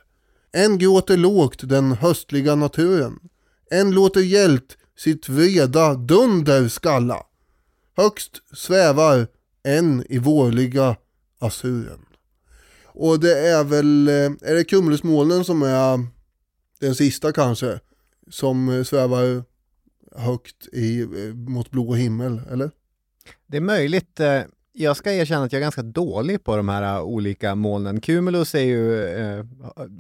En gråter lågt den höstliga naturen En låter hjält sitt vreda dunder skalla Högst svävar en i vårliga asuren. Och det är väl, eh, är det Cumulusmolnen som är den sista kanske? Som eh, svävar högt i, eh, mot blå himmel, eller? Det är möjligt. eh, Jag ska erkänna att jag är ganska dålig på de här eh, olika molnen. Cumulus är ju, eh,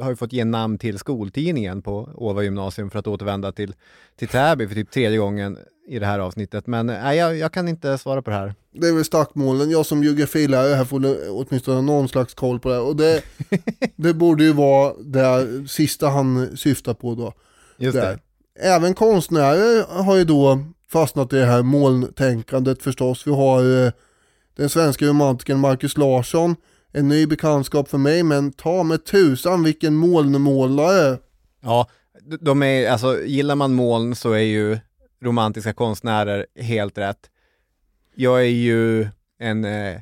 har ju fått ge namn till skoltidningen på Åva gymnasium för att återvända till, till Täby för typ tredje gången i det här avsnittet. Men nej, jag, jag kan inte svara på det här. Det är väl stackmolnen. Jag som geografilärare här får åtminstone någon slags koll på det. Och det, det borde ju vara det sista han syftar på då. Just där. det. Även konstnärer har ju då fastnat i det här molntänkandet förstås. Vi har eh, den svenska romantikern Marcus Larsson, en ny bekantskap för mig, men ta med tusan vilken molnmålare. Ja, de är, alltså gillar man moln så är ju romantiska konstnärer helt rätt. Jag är ju en eh,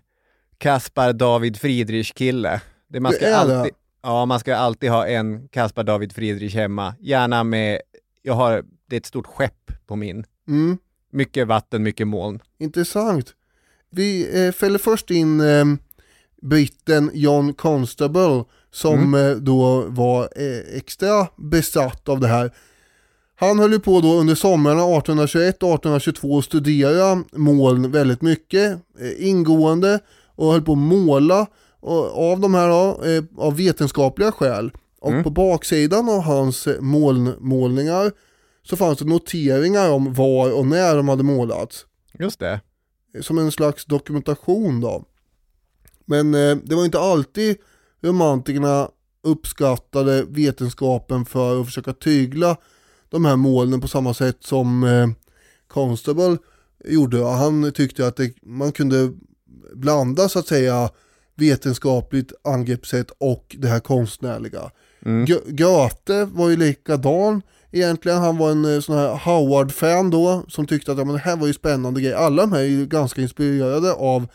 Kaspar David Friedrich kille. Det man Det ska är det? alltid, Ja, man ska alltid ha en Caspar David Friedrich hemma. Gärna med, jag har, det är ett stort skepp på min. Mm, Mycket vatten, mycket moln. intressant. Vi eh, fäller först in eh, britten John Constable som eh, då var eh, extra besatt av det här. Han höll ju på då under somrarna 1821 och 1822 att studera moln väldigt mycket eh, ingående och höll på att måla och, av de här då, eh, av vetenskapliga skäl. Och på baksidan av hans eh, molnmålningar så fanns det noteringar om var och när de hade målats Just det. som en slags dokumentation då. Men eh, det var inte alltid romantikerna uppskattade vetenskapen för att försöka tygla de här molnen på samma sätt som eh, Constable gjorde. Han tyckte att det, man kunde blanda så att säga vetenskapligt angreppssätt och det här konstnärliga. Mm. G- Goethe var ju likadan egentligen. Han var en eh, sån här Howard-fan då som tyckte att ja, men det här var ju spännande grejer. Alla de här är ju ganska inspirerade av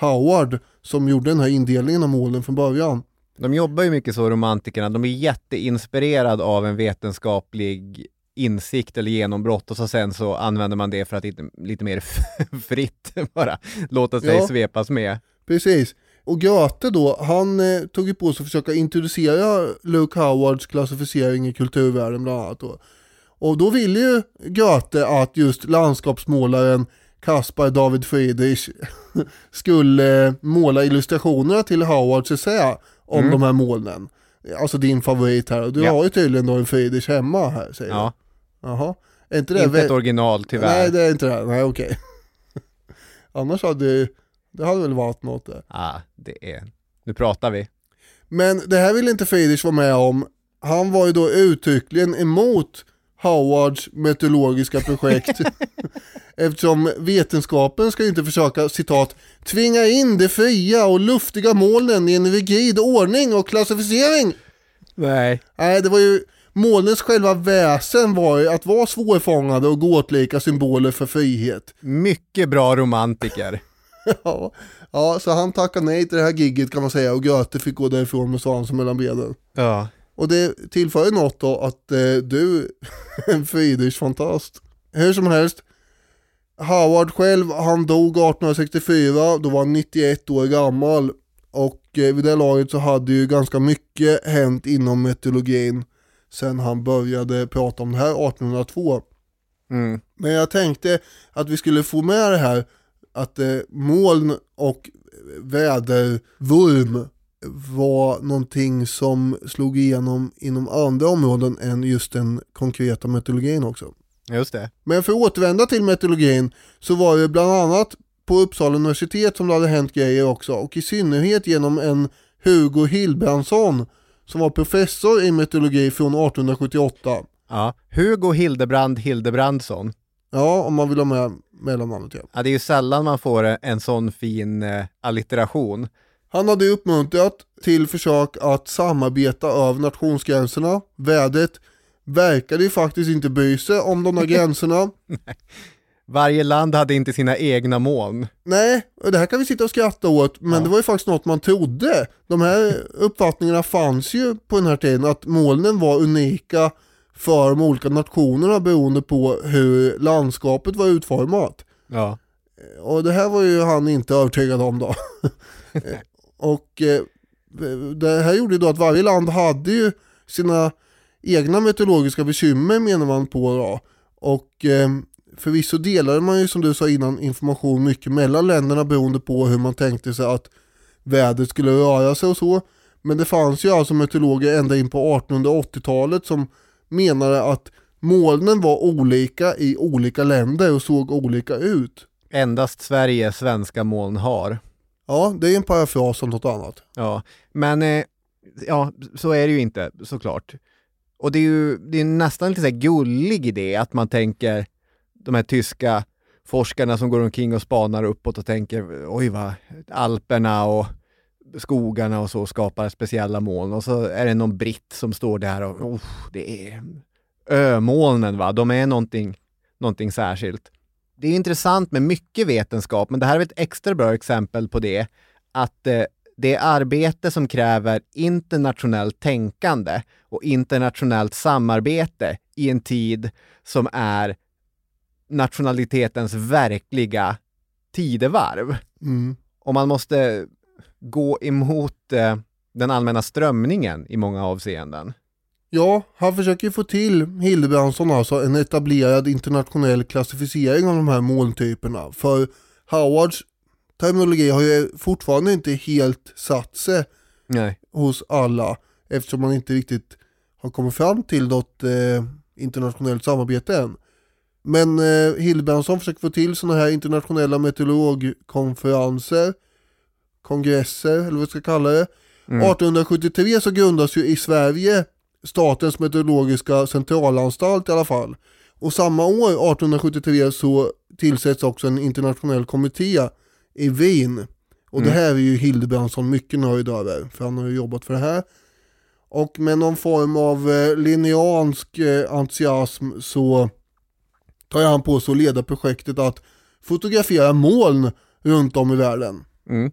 Howard som gjorde den här indelningen av målen från början. De jobbar ju mycket så, romantikerna. De är jätteinspirerade av en vetenskaplig insikt eller genombrott och så sen så använder man det för att lite, lite mer fritt bara låta sig Ja. svepas med. Precis. Och Goethe då, han eh, tog ju på sig att försöka introducera Luke Howards klassificering i kulturvärlden bland annat då. Och då ville ju Goethe att just landskapsmålaren Caspar David Friedrich skulle eh, måla illustrationerna till Howards essä om Mm. de här molnen. Alltså din favorit här, och du Ja. har ju tydligen då en Friedrich hemma här säger Ja, du. Jaha. Är inte det inte ett original tyvärr. Nej det är inte det, nej okej. Annars hade det hade väl varit något där. Ah, det är... Nu pratar vi. Men det här ville inte Friedrich vara med om. Han var ju då uttryckligen emot Howards meteorologiska projekt. Eftersom vetenskapen ska ju inte försöka, citat, tvinga in de fria och luftiga molnen i en rigid ordning och klassificering. Nej. Nej, det var ju molnens själva väsen var ju att vara svårfångade och gåtlika symboler för frihet. Mycket bra romantiker. Ja, ja, så han tackade nej till det här gigget kan man säga och Goethe fick gå därifrån med svansen mellan benen. Ja. Och det tillför ju något då att eh, du är en Friedrich-fantast. Hur som helst, Howard själv, han dog 1864, då var han 91 år gammal. Och eh, vid det laget så hade ju ganska mycket hänt inom meteorologin sen han började prata om det här 1802. Mm. Men jag tänkte att vi skulle få med det här att eh, moln och vädervurm var någonting som slog igenom inom andra områden än just den konkreta meteorologin också. Just det. Men för att återvända till meteorologin så var det bland annat på Uppsala universitet som det hade hänt grejer också och i synnerhet genom en Hugo Hillbrandsson som var professor i meteorologi från 1878. Ja. Hugo Hildebrand Hildebrandsson. Ja, om man vill ha med mellannamnet ja. Ja, det är ju sällan man får en sån fin eh, allitteration. Han hade uppmuntrat till försök att samarbeta över nationsgränserna. Vädret verkade ju faktiskt inte bry sig om de här gränserna. Varje land hade inte sina egna moln. Nej, och det här kan vi sitta och skratta åt, men Ja. det var ju faktiskt något man trodde. De här uppfattningarna fanns ju på den här tiden, att molnen var unika för de olika nationerna beroende på hur landskapet var utformat. Ja. Och det här var ju han inte övertygad om då. och eh, det här gjorde ju då att varje land hade ju sina egna meteorologiska bekymmer menar man på då. Och eh, förvisso delade man ju som du sa innan information mycket mellan länderna beroende på hur man tänkte sig att vädret skulle röra sig och så. Men det fanns ju alltså meteorologer ända in på 1880-talet som menade att molnen var olika i olika länder och såg olika ut. Endast Sverige svenska moln har. Ja, det är en parafras om något annat. Ja, men eh, ja, så är det ju inte såklart. Och det är ju det är nästan lite så gullig idé att man tänker de här tyska forskarna som går omkring och spanar uppåt och tänker oj vad Alperna och skogarna och så skapar speciella moln och så är det någon britt som står där och oh, det är ömolnen va, de är någonting, någonting särskilt. Det är intressant med mycket vetenskap, men det här är ett extra bra exempel på det, att eh, det är arbete som kräver internationellt tänkande och internationellt samarbete i en tid som är nationalitetens verkliga tidevarv. Mm. Och man måste gå emot eh, den allmänna strömningen i många avseenden. Ja, han försöker få till Hildebrandsson alltså en etablerad internationell klassificering av de här molntyperna. För Howards terminologi har ju fortfarande inte helt satt sig Nej. hos alla eftersom man inte riktigt har kommit fram till något eh, internationellt samarbete än. Men eh, Hildebrandsson försöker få till sådana här internationella meteorologkonferenser, kongresser eller vad vi ska kalla det. 1873 så grundas ju i Sverige Statens meteorologiska centralanstalt i alla fall. Och samma år, 1873, så tillsätts också en internationell kommitté i Wien. Och det här är ju Hildebrandsson mycket nöjd över, för han har ju jobbat för det här. Och med någon form av eh, linneansk eh, entusiasm så tar han på sig att leda projektet att fotografera moln runt om i världen. Mm.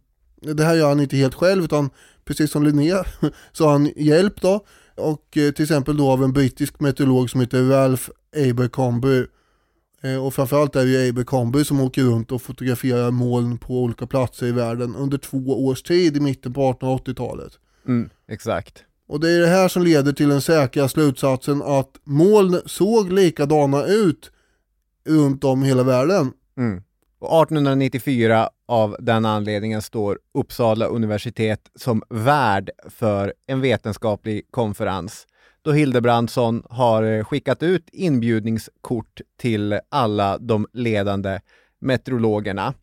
Det här gör han inte helt själv utan precis som Linné så har han hjälp då och eh, till exempel då av en brittisk meteorolog som heter Ralph Abercrombie. Eh, och framförallt är det ju Abercrombie som åker runt och fotograferar moln på olika platser i världen under två års tid i mitten på 1880-talet. Mm, exakt. Och det är det här som leder till den säkra slutsatsen att moln såg likadana ut runt om i hela världen. Mm. Och 1894 av den anledningen står Uppsala universitet som värd för en vetenskaplig konferens då Hildebrandsson har eh, skickat ut inbjudningskort till alla de ledande meteorologerna.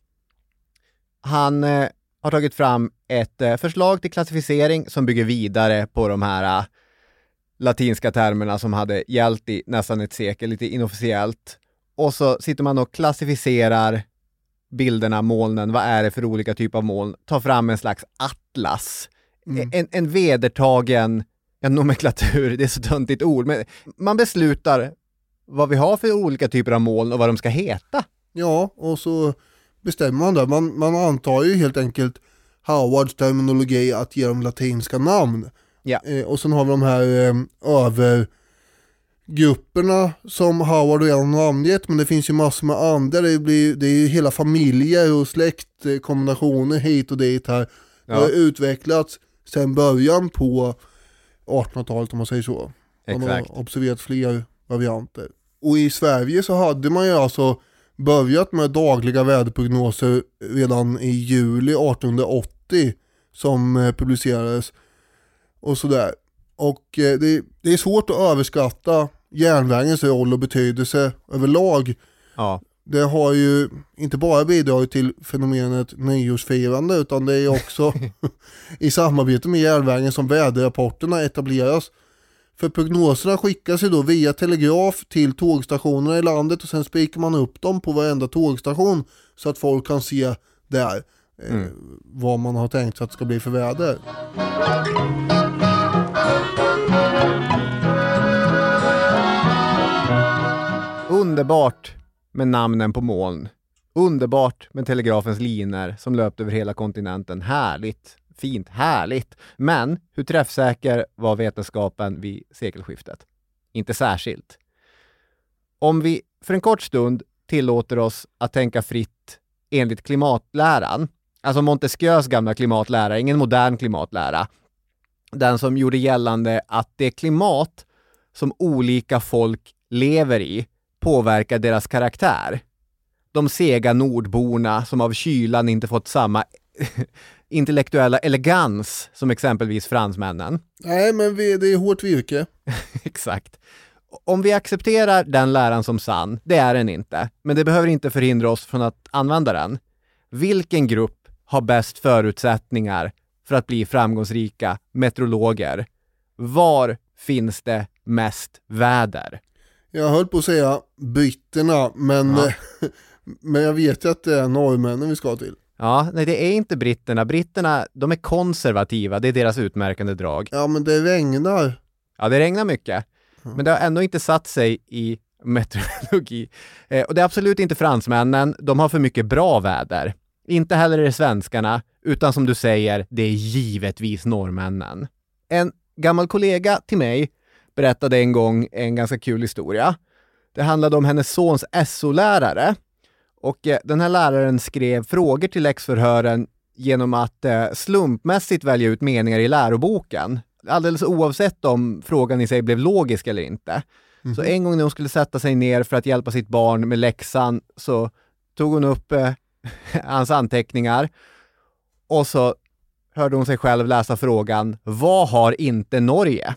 Han eh, har tagit fram ett eh, förslag till klassificering som bygger vidare på de här eh, latinska termerna som hade gällt i nästan ett sekel, lite inofficiellt. Och så sitter man och klassificerar bilderna, molnen, vad är det för olika typer av moln, tar fram en slags atlas. En, en vedertagen ja, nomenklatur, det är så töntigt ord, men man beslutar vad vi har för olika typer av moln och vad de ska heta. Ja, och så bestämmer man det. Man, man antar ju helt enkelt Howards terminologi att ge dem latinska namn. Ja. Eh, och sen har vi de här eh, övergrupperna som Howard redan har namngett, men det finns ju massor med andra. Det, blir, det är ju hela familjer och släktkombinationer hit och dit här. Det har Ja. utvecklats sedan början på 1800-talet om man säger så. Man Exakt. har observerat fler varianter. Och i Sverige så hade man ju alltså börjat med dagliga väderprognoser redan i juli 1880 som eh, publicerades och sådär. Och eh, det, det är svårt att överskatta järnvägens roll och betydelse överlag. Ja, Det har ju inte bara bidragit till fenomenet nyårsfirande utan det är också i samarbete med järnvägen som väderrapporterna etableras. För prognoserna skickas ju då via telegraf till tågstationerna i landet och sen spikar man upp dem på varenda tågstation så att folk kan se där eh, vad man har tänkt sig att det ska bli för väder. Underbart med namnen på moln. Underbart med telegrafens linor som löpte över hela kontinenten. Härligt, fint, härligt. Men hur träffsäker var vetenskapen vid sekelskiftet? Inte särskilt. Om vi för en kort stund tillåter oss att tänka fritt enligt klimatläran, alltså Montesquieus gamla klimatlära, ingen modern klimatlära, den som gjorde gällande att det klimat som olika folk lever i påverkar deras karaktär. De sega nordborna som av kylan inte fått samma intellektuella elegans som exempelvis fransmännen. Nej men vi, det är hårt virke. Exakt. Om vi accepterar den läran som sann, det är den inte, men det behöver inte förhindra oss från att använda den. Vilken grupp har bäst förutsättningar för att bli framgångsrika meteorologer? Var finns det mest väder? Jag höll på att säga britterna men, Ja. men jag vet ju att det är norrmännen vi ska till. Ja, nej det är inte britterna. Britterna, de är konservativa, det är deras utmärkande drag. Ja men det regnar. Ja, det regnar mycket, men det har ändå inte satt sig i meteorologi. Eh, och det är absolut inte fransmännen, de har för mycket bra väder. Inte heller är det svenskarna, utan som du säger, det är givetvis norrmännen. En gammal kollega till mig berättade en gång en ganska kul historia. Det handlade om hennes sons SO-lärare. Och eh, den här läraren skrev frågor till läxförhören genom att eh, slumpmässigt välja ut meningar i läroboken. Alldeles oavsett om frågan i sig blev logisk eller inte. Så en gång när hon skulle sätta sig ner för att hjälpa sitt barn med läxan så tog hon upp eh, hans anteckningar och så hörde hon sig själv läsa frågan Vad har inte Norge?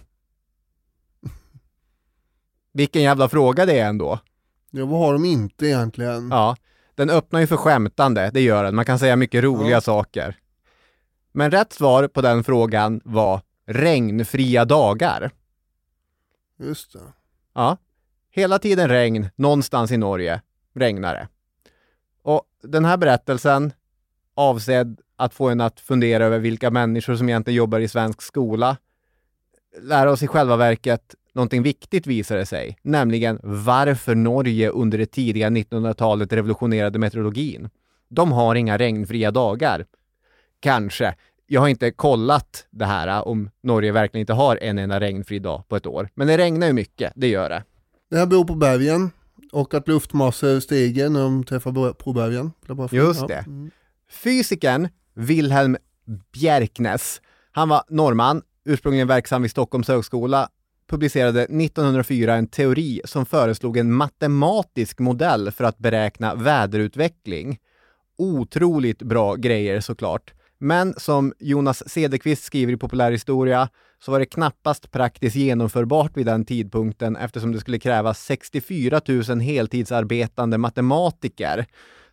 Vilken jävla fråga det är ändå. Ja, vad har de inte egentligen? Ja, den öppnar ju för skämtande, det gör den. Man kan säga mycket roliga Ja. saker. Men rätt svar på den frågan var regnfria dagar. Just det. Ja, hela tiden regn någonstans i Norge regnar det. Och den här berättelsen avsedd att få en att fundera över vilka människor som egentligen jobbar i svensk skola lära oss i själva verket någonting viktigt visar det sig, nämligen varför Norge under det tidiga 1900-talet revolutionerade meteorologin. De har inga regnfria dagar. Kanske. Jag har inte kollat det här om Norge verkligen inte har en enda regnfri dag på ett år. Men det regnar ju mycket, det gör det. Det här beror på bergen och att luftmassor stiger när de träffar på bergen. Just det. Mm. Fysikern Wilhelm Bjerknes, han var norrman, ursprungligen verksam vid Stockholms högskola, publicerade 1904 en teori som föreslog en matematisk modell för att beräkna väderutveckling. Otroligt bra grejer såklart. Men som Jonas Cederqvist skriver i Populärhistoria så var det knappast praktiskt genomförbart vid den tidpunkten eftersom det skulle krävas 64 000 heltidsarbetande matematiker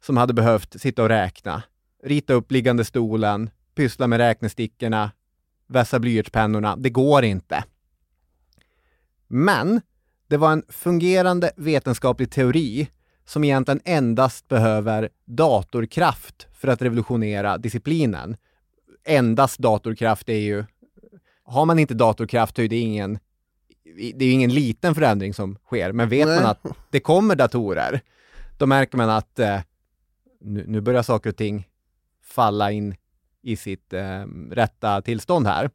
som hade behövt sitta och räkna, rita upp liggande stolen, pyssla med räknestickorna, vässa blyertspennorna. Det går inte. Men det var en fungerande vetenskaplig teori som egentligen endast behöver datorkraft för att revolutionera disciplinen. Endast datorkraft är ju... Har man inte datorkraft är det ingen... Det är ju ingen liten förändring som sker, men vet Nej. man att det kommer datorer, då märker man att eh, nu, nu börjar saker och ting falla in i sitt eh, rätta tillstånd här.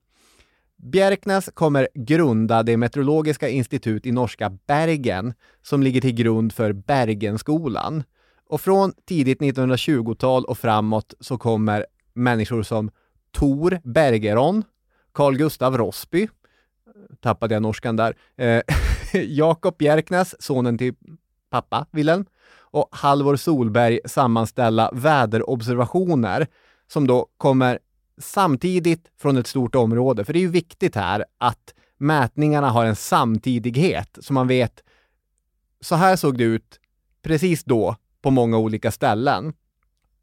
Bjerknes kommer grunda det meteorologiska institut i norska Bergen som ligger till grund för Bergenskolan. Och från tidigt 1920-tal och framåt så kommer människor som Tor Bergeron, Carl Gustav Rossby, tappade jag norskan där, eh, Jakob Bjerknes, sonen till pappa Wilhelm, och Halvor Solberg sammanställa väderobservationer som då kommer samtidigt från ett stort område. För det är ju viktigt här att mätningarna har en samtidighet så man vet så här såg det ut precis då på många olika ställen.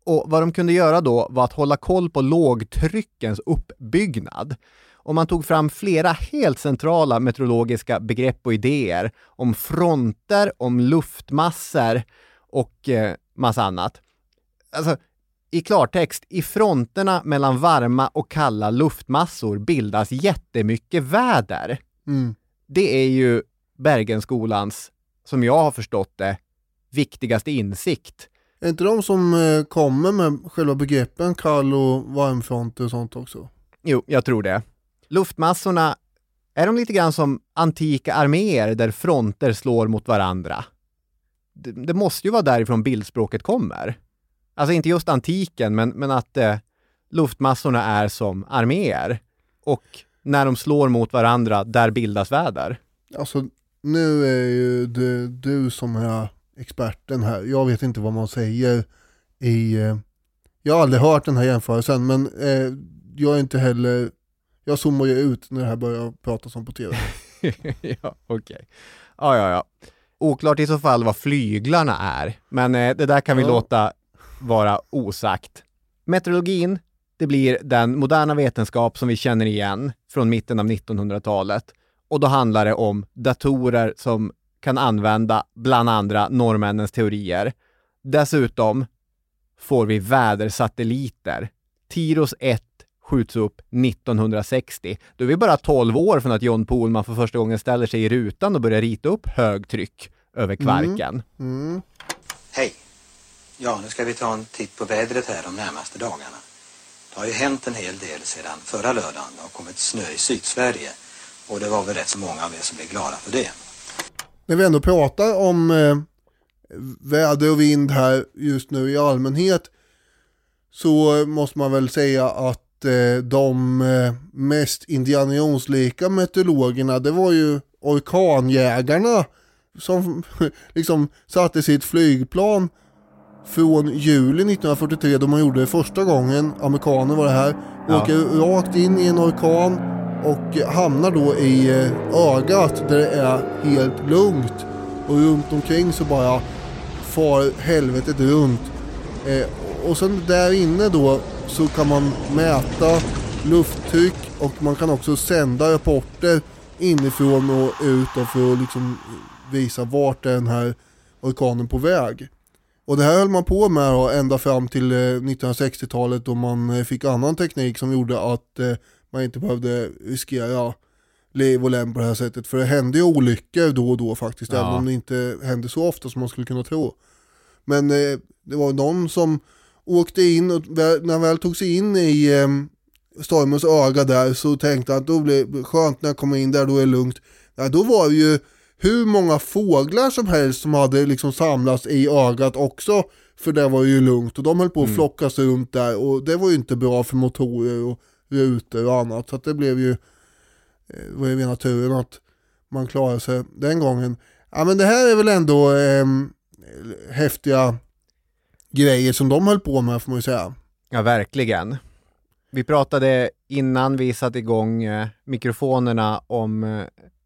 Och vad de kunde göra då var att hålla koll på lågtryckens uppbyggnad. Och man tog fram flera helt centrala meteorologiska begrepp och idéer om fronter, om luftmassor och eh, massa annat. Alltså, i klartext, i fronterna mellan varma och kalla luftmassor bildas jättemycket väder. Mm. Det är ju Bergenskolans, som jag har förstått det, viktigaste insikt. Är inte de som eh, kommer med själva begreppen kall och varmfront och sånt också? Jo, jag tror det. Luftmassorna, är de lite grann som antika arméer där fronter slår mot varandra? Det, det måste ju vara därifrån bildspråket kommer. Alltså inte just antiken, men, men att eh, luftmassorna är som arméer. Och när de slår mot varandra, där bildas väder. Alltså nu är ju det du som är experten här. Jag vet inte vad man säger i... Eh, jag har aldrig hört den här jämförelsen men eh, jag är inte heller... Jag zoomar ju ut när det här börjar pratas om på tv. ja, okej. Ja, ja, ja. Oklart i så fall vad flyglarna är, men eh, det där kan vi Ja. låta vara osagt. Meteorologin, det blir den moderna vetenskap som vi känner igen från mitten av 1900-talet. Och då handlar det om datorer som kan använda bland andra norrmännens teorier. Dessutom får vi vädersatelliter. Tiros 1 skjuts upp 1960. Då är vi bara 12 år från att John Pohlman för första gången ställer sig i rutan och börjar rita upp högtryck över Kvarken. Mm. Hey, Ja, nu ska vi ta en titt på vädret här de närmaste dagarna. Det har ju hänt en hel del sedan förra lördagen. Det har kommit snö i Sydsverige. Och det var väl rätt så många av er som blev glada för det. När vi ändå pratar om eh, väder och vind här just nu i allmänhet så måste man väl säga att eh, de eh, mest indianionslika meteorologerna det var ju orkanjägarna som liksom satte sitt flygplan från juli 1943 då man gjorde det första gången, amerikaner var det här, Ja. åker rakt in i en orkan och hamnar då i eh, ögat där det är helt lugnt och runt omkring så bara far helvetet runt. Eh, och sen där inne då så kan man mäta lufttryck och man kan också sända rapporter inifrån och ut för att liksom visa vart är den här orkanen på väg. Och det här höll man på med ända fram till eh, 1960-talet då man eh, fick annan teknik som gjorde att eh, man inte behövde riskera liv och lem på det här sättet. För det hände ju olyckor då och då faktiskt, Ja. även om det inte hände så ofta som man skulle kunna tro. Men eh, det var någon som åkte in och när han väl tog sig in i eh, stormens öga där så tänkte han att då blir det skönt när jag kommer in där, då är det lugnt. Ja, då var det ju hur många fåglar som helst som hade liksom samlats i ögat också. För det var ju lugnt och de höll på att flockas runt där och det var ju inte bra för motorer och rutor och annat. Så att det blev ju, eh, det var ju rena turen att man klarade sig den gången. Ja men det här är väl ändå eh, häftiga grejer som de höll på med får man ju säga. Ja, verkligen. Vi pratade innan vi satte igång eh, mikrofonerna om eh,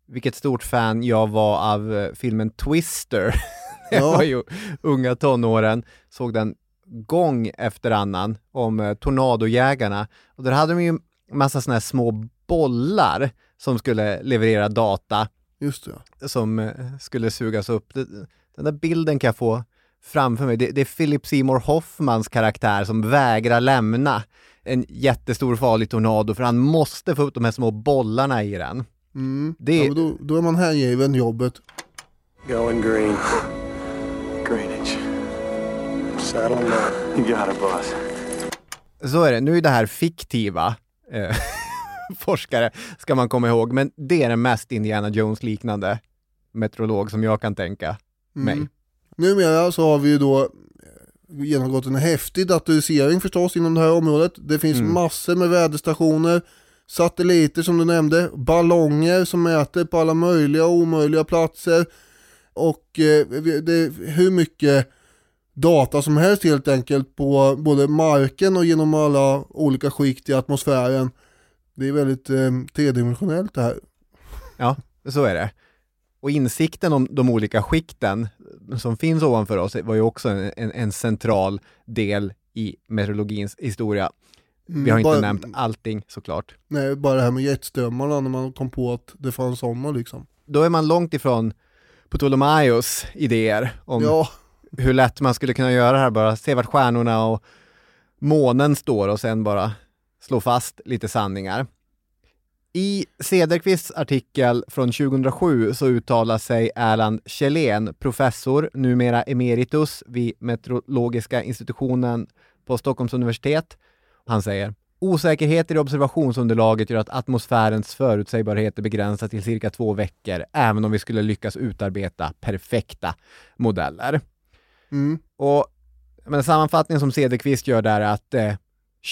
vilket stort fan jag var av eh, filmen Twister. jag Ja. var ju unga tonåren, såg den gång efter annan om eh, Tornadojägarna. Och där hade de ju massa sådana här små bollar som skulle leverera data Just det. som eh, skulle sugas upp. Den där bilden kan jag få framför mig. Det, det är Philip Seymour Hoffmans karaktär som vägrar lämna en jättestor farlig tornado för han måste få upp de här små bollarna i den. Mm. Det- Ja, men då, då är man hängiven jobbet. Going green. Greenwich. Saddle up. You got it, boss. Så är det. Nu är det här fiktiva eh, forskare, ska man komma ihåg, men det är den mest Indiana Jones-liknande meteorolog som jag kan tänka mig. Mm. Numera så har vi ju då eh, genomgått en häftig datorisering förstås inom det här området. Det finns Mm. massor med väderstationer, satelliter som du nämnde, ballonger som mäter på alla möjliga och omöjliga platser och eh, det är hur mycket data som helst helt enkelt på både marken och genom alla olika skikt i atmosfären. Det är väldigt eh, tredimensionellt det här. Ja, så är det. Och insikten om de olika skikten som finns ovanför oss var ju också en, en, en central del i meteorologins historia. Vi har inte bara, nämnt allting såklart. Nej, bara det här med jetströmmarna när man kom på att det fanns sådana liksom. Då är man långt ifrån Ptolemaios idéer om Ja, hur lätt man skulle kunna göra det här, bara se vart stjärnorna och månen står och sen bara slå fast lite sanningar. I Cederqvists artikel från 2007 så uttalar sig Erland Kjellén, professor, numera emeritus vid Meteorologiska institutionen på Stockholms universitet. Han säger Osäkerheter i observationsunderlaget gör att atmosfärens förutsägbarhet är begränsad till cirka två veckor, även om vi skulle lyckas utarbeta perfekta modeller. mm. Och men sammanfattningen som Cederqvist gör där är att eh,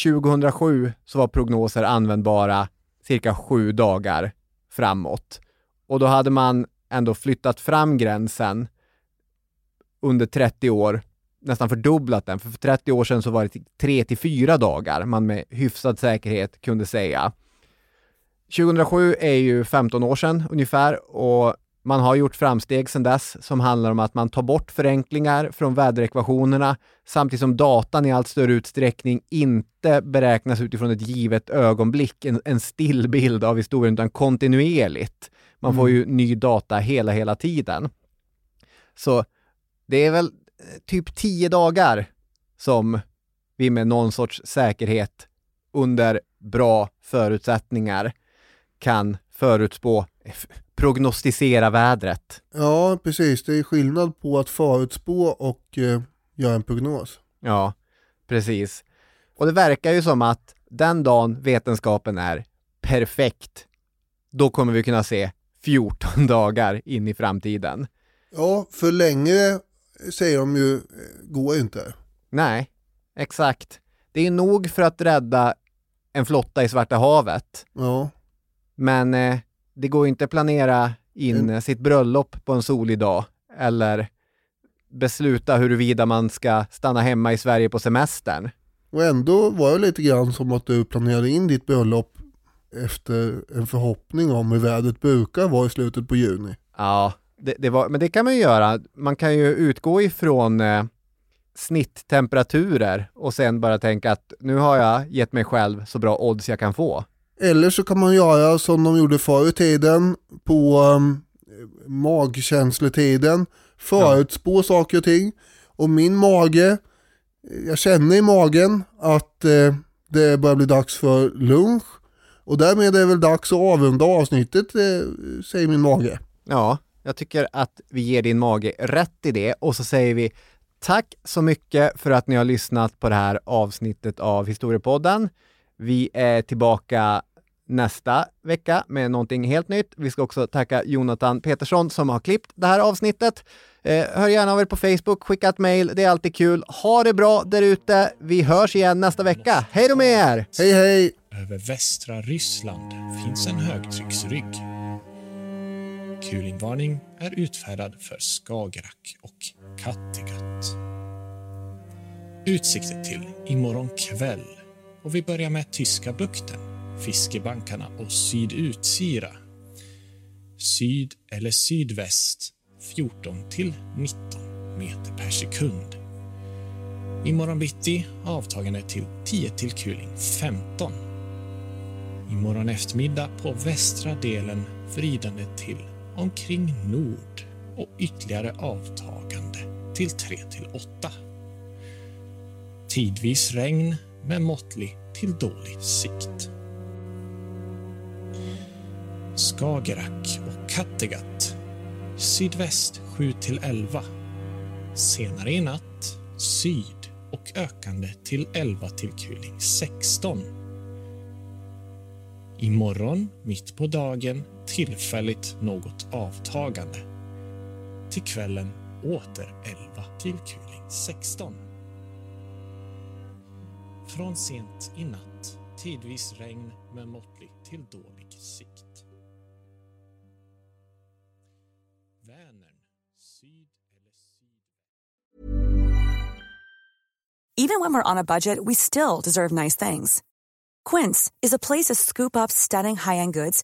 2007 så var prognoser användbara cirka sju dagar framåt. Och då hade man ändå flyttat fram gränsen under 30 år, nästan fördubblat den. För, för 30 år sedan så var det 3 till 4 dagar man med hyfsad säkerhet kunde säga. 2007 är ju 15 år sedan ungefär och man har gjort framsteg sedan dess som handlar om att man tar bort förenklingar från väderekvationerna samtidigt som datan i allt större utsträckning inte beräknas utifrån ett givet ögonblick, en, en stillbild av historien, utan kontinuerligt. Man får ju ny data hela, hela tiden. Så det är väl typ 10 dagar som vi med någon sorts säkerhet under bra förutsättningar kan förutspå, f- prognostisera vädret. ja precis. Det är skillnad på att förutspå och eh, göra en prognos. Ja, precis. Och det verkar ju som att den dagen vetenskapen är perfekt, då kommer vi kunna se 14 dagar in i framtiden. Ja, för längre säger de ju, eh, går inte. Nej, exakt. Det är nog för att rädda en flotta i Svarta havet. Ja. Men eh, det går inte att planera in Mm. sitt bröllop på en solig dag eller besluta huruvida man ska stanna hemma i Sverige på semestern. Och ändå var det lite grann som att du planerade in ditt bröllop efter en förhoppning om hur vädret brukar vara i slutet på juni. Ja, det, det var, men det kan man ju göra. Man kan ju utgå ifrån eh, snitttemperaturer och sen bara tänka att nu har jag gett mig själv så bra odds jag kan få. Eller så kan man göra som de gjorde förr i tiden på um, magkänsletiden. Förutspå saker och ting. Och min mage, jag känner i magen att eh, det börjar bli dags för lunch. Och därmed är det väl dags att avrunda avsnittet, eh, säger min mage. Ja, jag tycker att vi ger din mage rätt i det och så säger vi tack så mycket för att ni har lyssnat på det här avsnittet av Historiepodden. Vi är tillbaka nästa vecka med någonting helt nytt. Vi ska också tacka Jonathan Petersson som har klippt det här avsnittet. Eh, hör gärna av er på Facebook, skicka ett mail, det är alltid kul. Ha det bra där ute. Vi hörs igen nästa vecka. Hej då med er! Hej hej! Över västra Ryssland finns en högtrycksrygg. Kulingvarning är utfärdad för Skagerrak och Kattegatt. Utsikter till imorgon kväll och vi börjar med Tyska bukten, Fiskebankarna och Sydutsira. Syd eller sydväst 14 till 19 meter per sekund. Imorgon bitti avtagande till 10 till kuling 15. Imorgon eftermiddag på västra delen vridande till omkring nord och ytterligare avtagande till 3 till 8. Tidvis regn med måttlig till dålig sikt. Skagerrak och Kattegatt sydväst 7 till 11. Senare i natt syd och ökande till 11 till kuling 16. Imorgon mitt på dagen tillfälligt något avtagande. Till kvällen åter 11 till kuling 16. Från sent i natt tidvis regn med måttlig till dålig sikt. Vänern, syd eller syd... Even when we're on a budget, we still deserve nice things. Quince is a place to scoop up stunning high-end goods